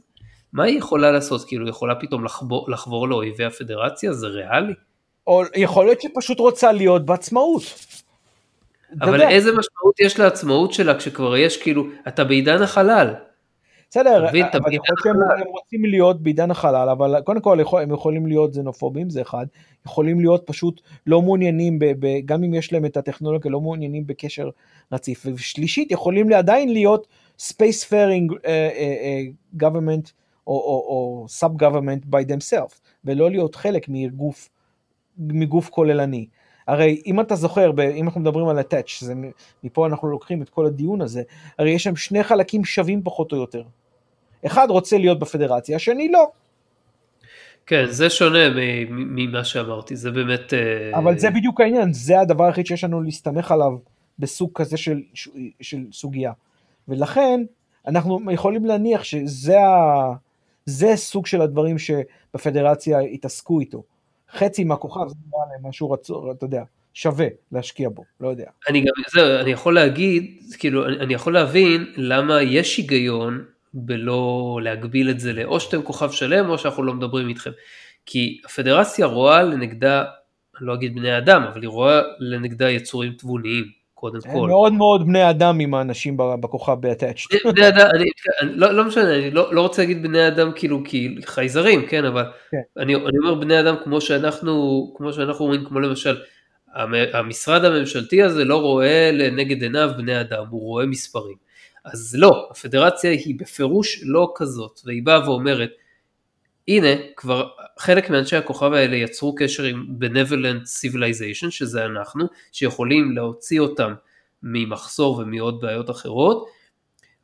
מה היא יכולה לעשות? כאילו, היא יכולה פתאום לחבור, לחבור לאויבי הפדרציה? זה ריאלי? או יכול להיות שהיא פשוט רוצה להיות בעצמאות. אבל איזה משמעות יש לעצמאות שלה כשכבר יש כאילו, אתה בעידן החלל. בסדר, אבל יכול להיות שהם רוצים להיות בעידן החלל, אבל קודם כל הם יכולים להיות זנופובים, זה אחד, יכולים להיות פשוט לא מעוניינים, ב, ב, גם אם יש להם את הטכנולוגיה, לא מעוניינים בקשר רציף, ושלישית, יכולים עדיין להיות space faring uh, uh, uh, government או, או, או sub government by themselves, ולא להיות חלק מגוף, מגוף כוללני. הרי אם אתה זוכר, אם אנחנו מדברים על attach, מפה אנחנו לוקחים את כל הדיון הזה, הרי יש שם שני חלקים שווים פחות או יותר. אחד רוצה להיות בפדרציה, השני לא. כן, זה שונה ממה שאמרתי, זה באמת... אה, אבל זה בדיוק העניין, זה הדבר היחיד שיש לנו להסתמך עליו בסוג כזה של, של סוגיה. ולכן, אנחנו יכולים להניח שזה ה... זה סוג של הדברים שבפדרציה התעסקו איתו. חצי מהכוכב זה נראה להם משהו רצו, אתה יודע, שווה להשקיע בו, לא יודע. אני גם, זהו, אני יכול להגיד, כאילו, אני, אני יכול להבין למה יש היגיון בלא להגביל את זה לאו שאתם כוכב שלם או שאנחנו לא מדברים איתכם. כי הפדרציה רואה לנגדה, אני לא אגיד בני אדם, אבל היא רואה לנגדה יצורים תבוניים, קודם כל. הם מאוד מאוד בני אדם עם האנשים בכוכב ב-attached. בני אדם, אני, לא, לא משנה, אני לא, לא רוצה להגיד בני אדם כאילו כי חייזרים, כן, אבל כן. אני, אני אומר בני אדם כמו שאנחנו, כמו שאנחנו רואים, כמו למשל, המשרד הממשלתי הזה לא רואה לנגד עיניו בני אדם, הוא רואה מספרים. אז לא, הפדרציה היא בפירוש לא כזאת, והיא באה ואומרת, הנה, כבר חלק מאנשי הכוכב האלה יצרו קשר עם benevolent civilization, שזה אנחנו, שיכולים להוציא אותם ממחסור ומעוד בעיות אחרות,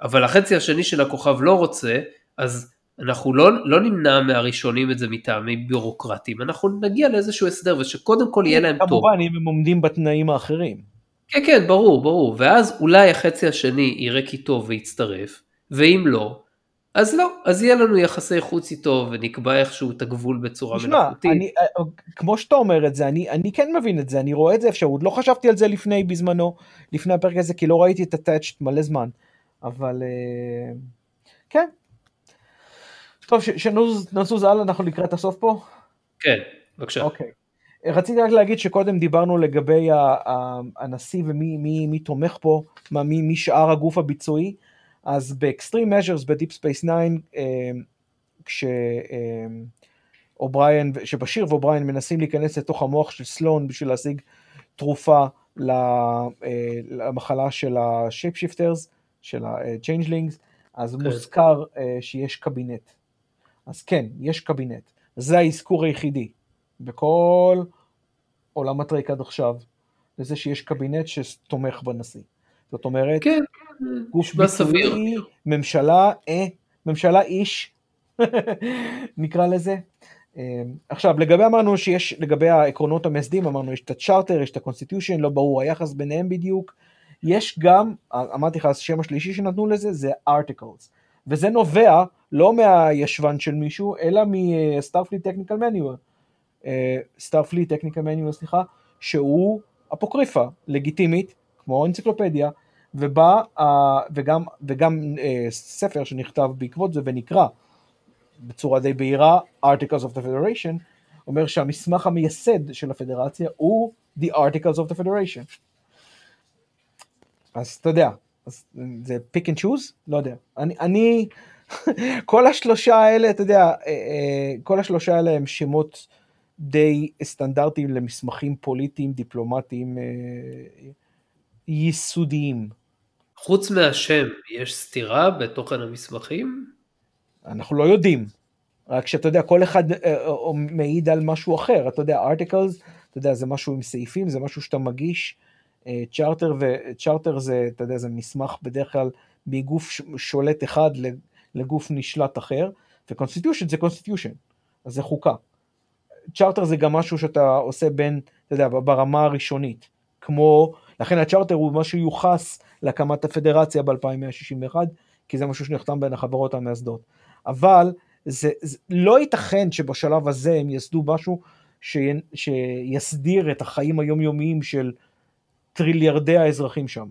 אבל החצי השני של הכוכב לא רוצה, אז אנחנו לא, לא נמנע מהראשונים את זה מטעמי ביורוקרטיים, אנחנו נגיע לאיזשהו הסדר ושקודם כל יהיה להם טוב. כמובן אם הם עומדים בתנאים האחרים. כן, כן, ברור, ברור. ואז אולי החצי השני יראה כי טוב ויצטרף, ואם לא, אז לא, אז יהיה לנו יחסי חוץ איתו ונקבע איכשהו את הגבול בצורה מלאכותית. אני, אה, כמו שאתה אומר את זה, אני, אני כן מבין את זה, אני רואה את זה אפשרות, לא חשבתי על זה לפני בזמנו, לפני הפרק הזה, כי לא ראיתי את הטאצ'ט מלא זמן, אבל אה, כן. טוב, שנזוז הלאה, אנחנו לקראת הסוף פה? כן, בבקשה. אוקיי. רציתי רק להגיד שקודם דיברנו לגבי הנשיא ומי מי, מי תומך פה, מה, מי, מי שאר הגוף הביצועי, אז ב Extreme Measures ב Deep Space 9, כשאובריין, שבשיר ואובריין מנסים להיכנס לתוך המוח של סלואן בשביל להשיג תרופה אה, למחלה של ה shape shifters, של ה Changelings, אז כן. מוזכר אה, שיש קבינט. אז כן, יש קבינט. זה האזכור היחידי. בכל עולם הטרייק עד עכשיו, לזה שיש קבינט שתומך בנשיא. זאת אומרת, כן, גוף ביצועי, ממשלה, אה, ממשלה ish, (laughs) נקרא לזה. אמ, עכשיו, לגבי אמרנו שיש, לגבי העקרונות המייסדים, אמרנו יש את הצ'ארטר, יש את ה constitution, לא ברור היחס ביניהם בדיוק. יש גם, אמרתי לך, השם השלישי שנתנו לזה זה articles, וזה נובע לא מהישבן של מישהו, אלא מ Starfleet Technical Manual, Starfleet Technical Manual, סליחה, שהוא אפוקריפה, לגיטימית, כמו אנציקלופדיה, ובא, uh, וגם, וגם uh, ספר שנכתב בעקבות זה ונקרא בצורה די בהירה, Articles of the Federation, אומר שהמסמך המייסד של הפדרציה הוא The Articles of the Federation. אז אתה יודע, אז זה pick and choose? לא יודע. אני, אני (laughs) כל השלושה האלה, אתה יודע, אה, אה, כל השלושה האלה הם שמות די סטנדרטיים למסמכים פוליטיים, דיפלומטיים, אה, ייסודיים. חוץ מהשם, יש סתירה בתוכן המסמכים? אנחנו לא יודעים. רק שאתה יודע, כל אחד מעיד על משהו אחר. אתה יודע, articles, אתה יודע, זה משהו עם סעיפים, זה משהו שאתה מגיש. charter ו charter זה, אתה יודע, זה מסמך בדרך כלל מגוף שולט אחד לגוף נשלט אחר, ו constitution זה constitution, אז זה חוקה. צ'ארטר זה גם משהו שאתה עושה בין, אתה יודע, ברמה הראשונית, כמו, לכן הצ'ארטר הוא משהו יוחס להקמת הפדרציה ב-2161, כי זה משהו שנחתם בין החברות המייסדות. אבל זה, זה לא ייתכן שבשלב הזה הם יסדו משהו ש, שיסדיר את החיים היומיומיים של טריליארדי האזרחים שם.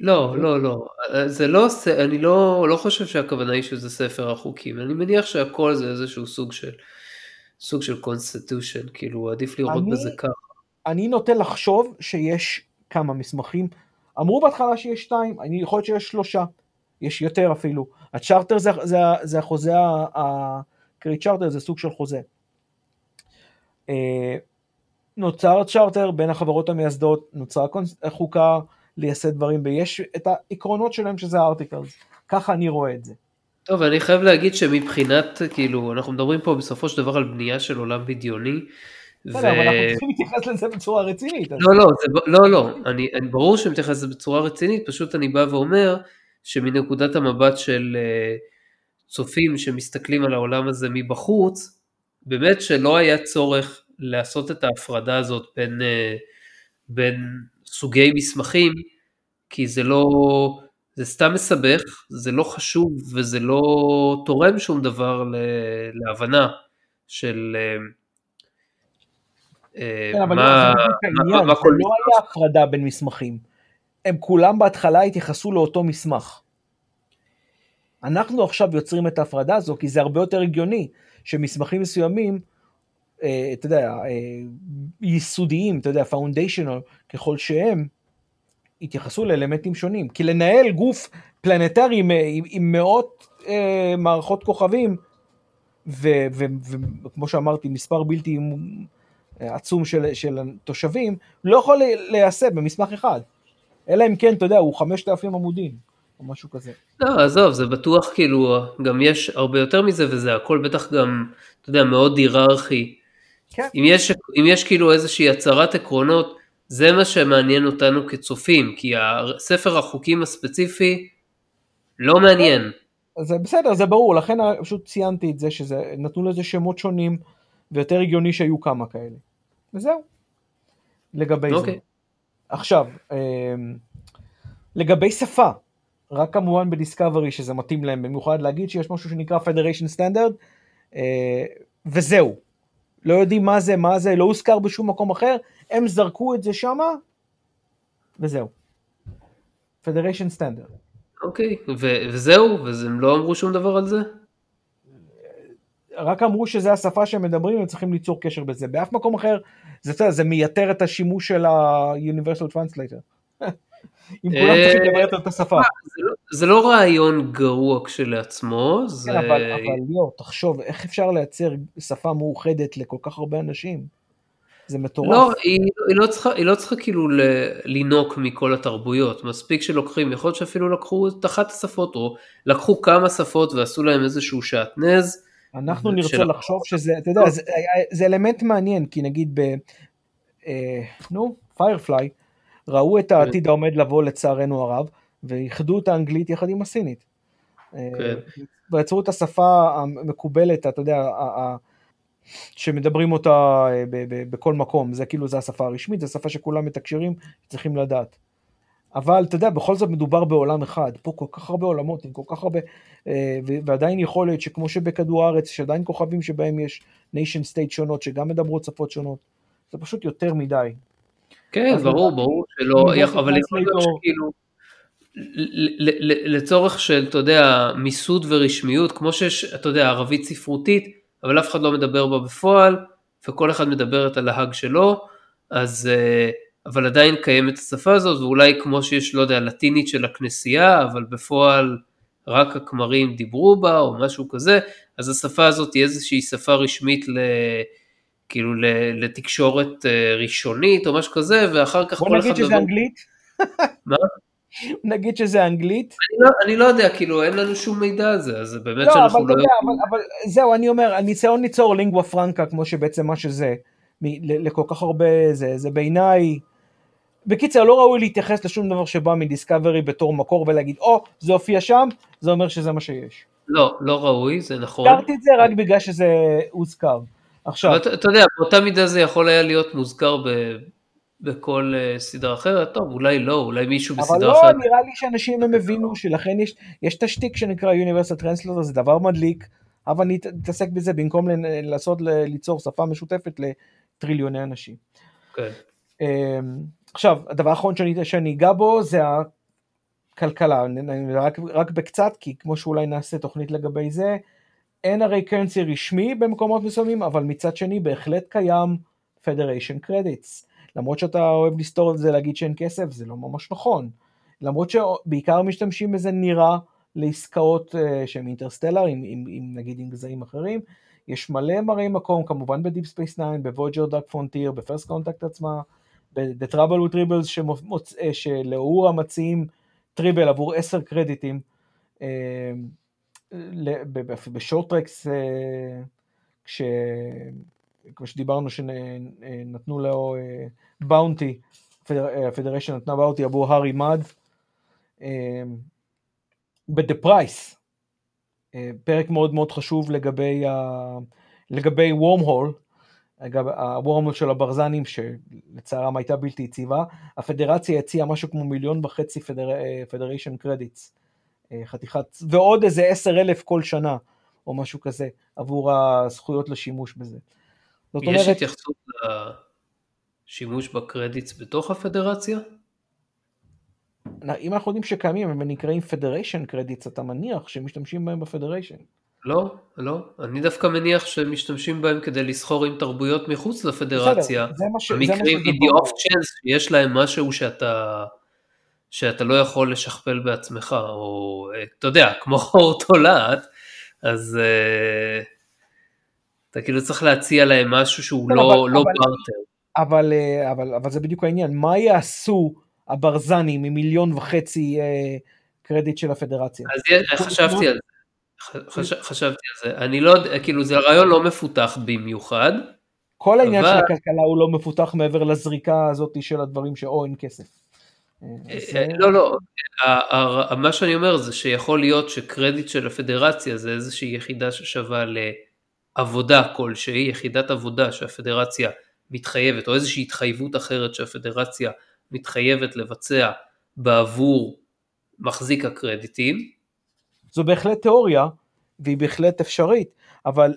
לא, לא, לא, זה לא, אני לא, לא חושב שהכוונה היא שזה ספר החוקים, אני מניח שהכל זה איזשהו סוג של, סוג של constitution, כאילו עדיף לראות אני, בזה ככה. אני נוטה לחשוב שיש כמה מסמכים, אמרו בהתחלה שיש שתיים, אני יכול להיות שיש שלושה, יש יותר אפילו, הצ'רטר זה, זה, זה החוזה, הקריט צ'רטר זה סוג של חוזה. אה, נוצר צ'רטר בין החברות המייסדות, נוצרה חוקה לייסד דברים, ויש את העקרונות שלהם שזה הארטיקלס, ככה אני רואה את זה. טוב, אני חייב להגיד שמבחינת, כאילו, אנחנו מדברים פה בסופו של דבר על בנייה של עולם בדיוני. ו... אבל אנחנו צריכים להתייחס לזה בצורה רצינית. לא, לא, זה, לא, לא, אני, אני ברור שאני מתייחס לזה בצורה רצינית, פשוט אני בא ואומר שמנקודת המבט של uh, צופים שמסתכלים על העולם הזה מבחוץ, באמת שלא היה צורך לעשות את ההפרדה הזאת בין, uh, בין סוגי מסמכים, כי זה לא, זה סתם מסבך, זה לא חשוב וזה לא תורם שום דבר להבנה של אה, כן, אבל מה, לא, מה, מה כל לא היה הפרדה בין מסמכים, הם כולם בהתחלה התייחסו לאותו מסמך. אנחנו עכשיו יוצרים את ההפרדה הזו כי זה הרבה יותר הגיוני שמסמכים מסוימים אה, אתה יודע, אה, ייסודיים, אתה יודע, foundational, ככל שהם, יתייחסו לאלמנטים שונים. כי לנהל גוף פלנטרי עם, עם, עם מאות אה, מערכות כוכבים, וכמו שאמרתי, מספר בלתי אה, עצום של, של תושבים, לא יכול להיעשה במסמך אחד. אלא אם כן, אתה יודע, הוא 5,000 עמודים, או משהו כזה. לא, עזוב, זה בטוח כאילו, גם יש הרבה יותר מזה, וזה הכל בטח גם, אתה יודע, מאוד היררכי. כן. אם, יש, אם יש כאילו איזושהי הצהרת עקרונות, זה מה שמעניין אותנו כצופים, כי הספר החוקים הספציפי לא מעניין. זה בסדר, זה ברור, לכן פשוט ציינתי את זה, שזה נתנו לזה שמות שונים, ויותר הגיוני שהיו כמה כאלה. וזהו. לגבי okay. זה. אוקיי. עכשיו, אמ, לגבי שפה, רק כמובן בדיסקאברי שזה מתאים להם במיוחד להגיד שיש משהו שנקרא Federation Standard, אה, וזהו. לא יודעים מה זה, מה זה, לא הוזכר בשום מקום אחר, הם זרקו את זה שמה, וזהו. פדריישן סטנדרט. אוקיי, וזהו? והם לא אמרו שום דבר על זה? רק אמרו שזה השפה שהם מדברים, הם צריכים ליצור קשר בזה. באף מקום אחר, זה, זה מייתר את השימוש של ה-Universal Translator. (laughs) אם כולם צריכים לדבר את השפה. לא- זה לא רעיון גרוע כשלעצמו, זה... כן, אבל ליאור, תחשוב, איך אפשר לייצר שפה מאוחדת לכל כך הרבה אנשים? זה מטורף. לא, היא, לא היא לא צריכה כאילו לינוק מכל התרבויות, מספיק שלוקחים, יכול להיות שאפילו לקחו את אחת השפות, או לקחו כמה שפות ועשו להם איזשהו שעטנז. אנחנו נרצה של... לחשוב שזה, אתה יודע, זה, זה אלמנט מעניין, כי נגיד ב... אה, נו, פיירפליי, ראו את העתיד העומד לבוא לצערנו הרב, ואיחדו את האנגלית יחד עם הסינית. כן. ויצרו את השפה המקובלת, אתה יודע, שמדברים אותה בכל מקום, זה כאילו, זה השפה הרשמית, זו שפה שכולם מתקשרים, צריכים לדעת. אבל אתה יודע, בכל זאת מדובר בעולם אחד, פה כל כך הרבה עולמות, עם כל כך הרבה, אה, ועדיין יכול להיות שכמו שבכדור הארץ, יש עדיין כוכבים שבהם יש nation state שונות, שגם מדברות שפות שונות, זה פשוט יותר מדי. כן, ברור, ברור שלא, אבל יכול להיות שכאילו, לצורך של, אתה יודע, מיסוד ורשמיות, כמו שיש, אתה יודע, ערבית ספרותית, אבל אף אחד לא מדבר בה בפועל, וכל אחד מדבר את הלהג שלו, אז... Uh, אבל עדיין קיימת השפה הזאת, ואולי כמו שיש, לא יודע, לטינית של הכנסייה, אבל בפועל רק הכמרים דיברו בה, או משהו כזה, אז השפה הזאת היא איזושהי שפה רשמית ל... כאילו לתקשורת אה, ראשונית או משהו כזה, ואחר כך כל אחד... בוא נגיד שזה דבר... אנגלית. מה? (laughs) נגיד שזה אנגלית. אני לא, אני לא יודע, כאילו אין לנו שום מידע על זה, אז באמת לא, שאנחנו אבל לא... יודע, אבל, אבל זהו, אני אומר, הניסיון ליצור לינגווה פרנקה, כמו שבעצם מה שזה, לכל כך הרבה, זה, זה בעיניי... בקיצר, לא ראוי להתייחס לשום דבר שבא מדיסקאברי בתור מקור ולהגיד, או, oh, זה הופיע שם, זה אומר שזה מה שיש. לא, לא ראוי, זה נכון. הזכרתי את זה רק בגלל שזה הוזכר. עכשיו... אתה, אתה יודע, באותה מידה זה יכול היה להיות מוזכר ב, בכל uh, סדרה אחרת, טוב, אולי לא, אולי מישהו בסדרה אחרת. אבל לא, נראה לי שאנשים הם הבינו שלכן יש, יש תשתיק שנקרא Universal Translator, זה דבר מדליק, אבל אני אתעסק בזה במקום לעשות, ליצור שפה משותפת לטריליוני אנשים. כן. Okay. עכשיו, הדבר האחרון שאני, שאני אגע בו זה הכלכלה, רק, רק בקצת, כי כמו שאולי נעשה תוכנית לגבי זה, אין הרי קרנסי רשמי במקומות מסוימים, אבל מצד שני בהחלט קיים Federation Credits. למרות שאתה אוהב לסתור את זה, להגיד שאין כסף, זה לא ממש נכון. למרות שבעיקר משתמשים בזה נראה לעסקאות uh, שהן interstellar, עם, עם, עם, נגיד עם גזעים אחרים. יש מלא מראי מקום, כמובן ב Deep Space 9, ב Voyager Dark Frontier, ב First Contact עצמה, ב-The Trouble with Tribbles אה, שלאוהורה מציעים טריבל עבור 10 קרדיטים אה, ב Short Treks אה, כש... כמו שדיברנו שנתנו לו באונטי, הפדרשן נתנה באונטי עבור הארי מאד ב-The Price, פרק מאוד מאוד חשוב לגבי, לגבי וורם הול, אגב, הוורמול של הברזנים, שלצערם הייתה בלתי יציבה, הפדרציה הציעה משהו כמו מיליון וחצי פדריישן קרדיטס, אה, חתיכת, ועוד איזה עשר אלף כל שנה, או משהו כזה, עבור הזכויות לשימוש בזה. זאת אומרת... יש התייחסות לשימוש ב credits בתוך הפדרציה? אם אנחנו יודעים שקיימים, הם נקראים Federation credits, אתה מניח שמשתמשים בהם ב Federation. לא, לא. אני דווקא מניח שמשתמשים בהם כדי לסחור עם תרבויות מחוץ לפדרציה. בסדר, זה מה ש... in the off chance, יש להם משהו שאתה, שאתה לא יכול לשכפל בעצמך, או אתה יודע, כמו (laughs) חור תולעת, אז uh, אתה כאילו צריך להציע להם משהו שהוא לא, לא, אבל, לא אבל. אבל, אה, אבל, אבל זה בדיוק העניין, מה יעשו הברזנים עם מיליון וחצי uh, קרדיט של הפדרציה? אז חשבתי על זה. חש, חשבתי על זה, אני לא יודע, כאילו זה רעיון לא מפותח במיוחד. כל העניין אבל... של הכלכלה הוא לא מפותח מעבר לזריקה הזאת של הדברים שאו אין כסף. אה, אה, לא, לא, מה שאני אומר זה שיכול להיות שקרדיט של הפדרציה זה איזושהי יחידה ששווה לעבודה כלשהי, יחידת עבודה שהפדרציה מתחייבת, או איזושהי התחייבות אחרת שהפדרציה מתחייבת לבצע בעבור מחזיק הקרדיטים, זו בהחלט תיאוריה, והיא בהחלט אפשרית, אבל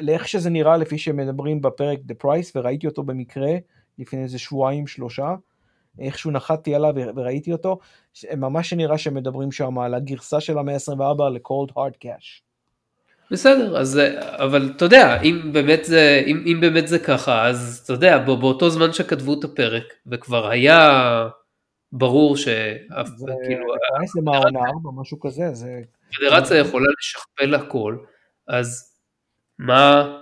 לאיך שזה נראה לפי שמדברים בפרק The Price, וראיתי אותו במקרה לפני איזה שבועיים שלושה, איכשהו נחתתי עליו וראיתי אותו, ממש נראה שמדברים שם על הגרסה של המאה ה-24 ל-Cold Hard Cash. בסדר, אז, אבל אתה יודע, אם באמת זה, אם, אם באמת זה ככה, אז אתה יודע, באותו זמן שכתבו את הפרק, וכבר היה ברור ש... זה כאילו... זה מהעונה 4, משהו כזה, זה... פדרציה יכולה לשכפל הכל, אז מה...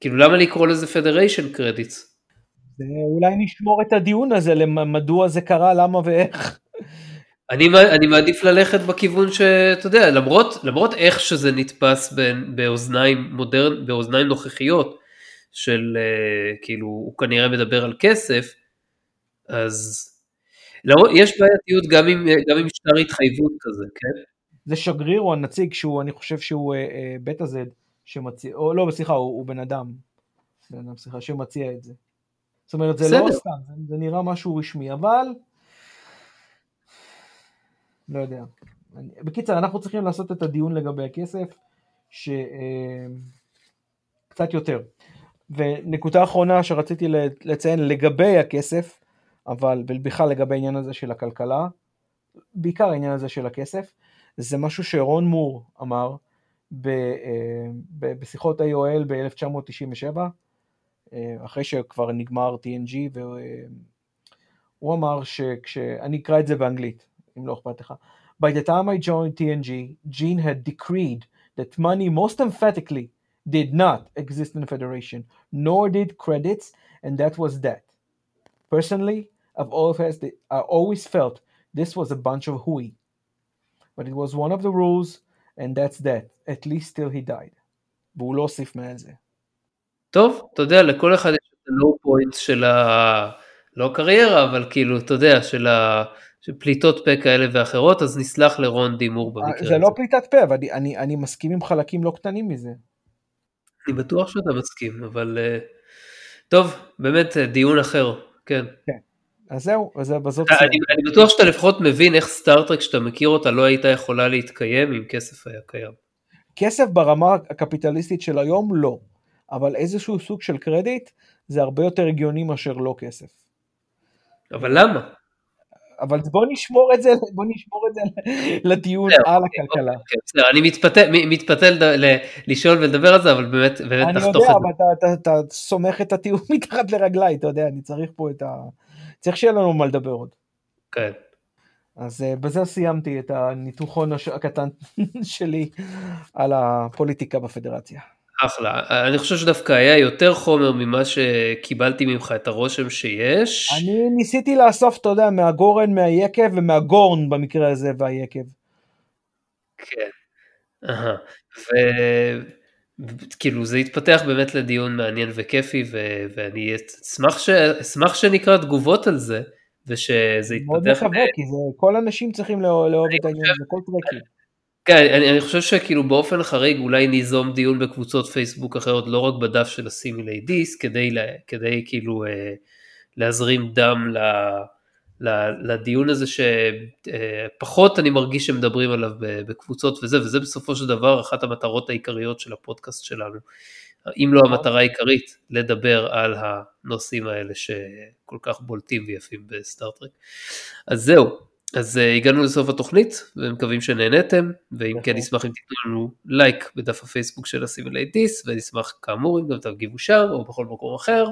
כאילו למה לקרוא לזה פדריישן קרדיטס? אולי נשמור את הדיון הזה למדוע זה קרה, למה ואיך. אני, אני מעדיף ללכת בכיוון שאתה יודע, למרות, למרות איך שזה נתפס בין, באוזניים מודרן, באוזניים נוכחיות, של uh, כאילו הוא כנראה מדבר על כסף, אז יש בעייתיות גם עם, גם עם שטר התחייבות כזה, כן? זה שגריר או הנציג שהוא, אני חושב שהוא אה, אה, בטא זד שמציע, או לא, סליחה, הוא, הוא בן אדם, בן אדם, סליחה, שמציע את זה. זאת אומרת, זה לא בסדר. סתם, זה, זה נראה משהו רשמי, אבל... לא יודע. אני, בקיצר, אנחנו צריכים לעשות את הדיון לגבי הכסף, ש... אה, קצת יותר. ונקודה אחרונה שרציתי לציין לגבי הכסף, אבל בכלל לגבי העניין הזה של הכלכלה, בעיקר העניין הזה של הכסף, זה משהו שרון מור אמר ב, אה, ב, בשיחות AOL ב-1997, אה, אחרי שכבר נגמר TNG, והוא אמר שכש... אני אקרא את זה באנגלית, אם לא אכפת לך. By the time I joined TNG, Gene had decreed that money most emphatically did not exist in the Federation, nor did credits, and that was that. Personally, I've always, I always felt this was a bunch of hooey. But it was one of the rules, and that's that, at least till he died. והוא לא הוסיף מעל זה. טוב, אתה יודע, לכל אחד יש את הלואו פוינט של ה... לא קריירה, אבל כאילו, אתה יודע, של ה... של פליטות פה כאלה ואחרות, אז נסלח לרון דימור במקרה הזה. זה לא פליטת פה, אבל אני, אני, אני מסכים עם חלקים לא קטנים מזה. אני בטוח שאתה מסכים, אבל אה, טוב, באמת אה, דיון אחר, כן. כן. אז זהו, אז בזאת אני, אני בטוח שאתה לפחות מבין איך סטארטרק שאתה מכיר אותה לא הייתה יכולה להתקיים אם כסף היה קיים. כסף ברמה הקפיטליסטית של היום לא, אבל איזשהו סוג של קרדיט זה הרבה יותר הגיוני מאשר לא כסף. אבל למה? אבל בוא נשמור את זה, בוא נשמור את זה לדיון על אוקיי, הכלכלה. אוקיי, בסדר, אני מתפתל, לשאול ולדבר על זה, אבל באמת, באמת אני נחתוך יודע, את זה. אבל אתה, אתה, אתה סומך את הטיעון (laughs) מתחת לרגליי, אתה יודע, אני צריך פה את ה... צריך שיהיה לנו מה לדבר עוד. כן. אז uh, בזה סיימתי את הניתוחון. הקטן (laughs) שלי על הפוליטיקה בפדרציה. אחלה. אני חושב שדווקא היה יותר חומר ממה שקיבלתי ממך את הרושם שיש. אני ניסיתי לאסוף, אתה יודע, מהגורן, מהיקב ומהגורן במקרה הזה והיקב. כן. אהה. וכאילו זה התפתח באמת לדיון מעניין וכיפי ו... ואני אשמח, ש... אשמח שנקרא תגובות על זה ושזה מאוד יתפתח. מקווה, כי זה, כל האנשים צריכים לאהוב לאהוב את העניין הזה, כל טרקי. כן, אני, אני חושב שכאילו באופן חריג אולי ניזום דיון בקבוצות פייסבוק אחרות, לא רק בדף של הסימילי דיס, כדי, לה, כדי כאילו אה, להזרים דם ל, ל, לדיון הזה שפחות אני מרגיש שמדברים עליו בקבוצות וזה, וזה בסופו של דבר אחת המטרות העיקריות של הפודקאסט שלנו. אם לא המטרה העיקרית, לדבר על הנושאים האלה שכל כך בולטים ויפים ב Star Trek. אז זהו, אז uh, הגענו לסוף התוכנית ומקווים שנהנתם ואם כן נשמח אם תיתנו לנו לייק בדף הפייסבוק של הסימילייטיס ונשמח כאמור אם גם תגיבו שם או בכל מקום אחר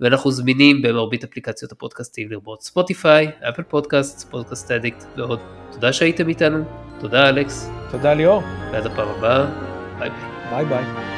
ואנחנו זמינים במרבית אפליקציות הפודקאסטים לרבות ספוטיפיי, Apple Podcast, Podcast Addict ועוד. תודה שהייתם איתנו, תודה אלכס, תודה ליאור, ועד הפעם הבאה, ביי ביי. ביי ביי.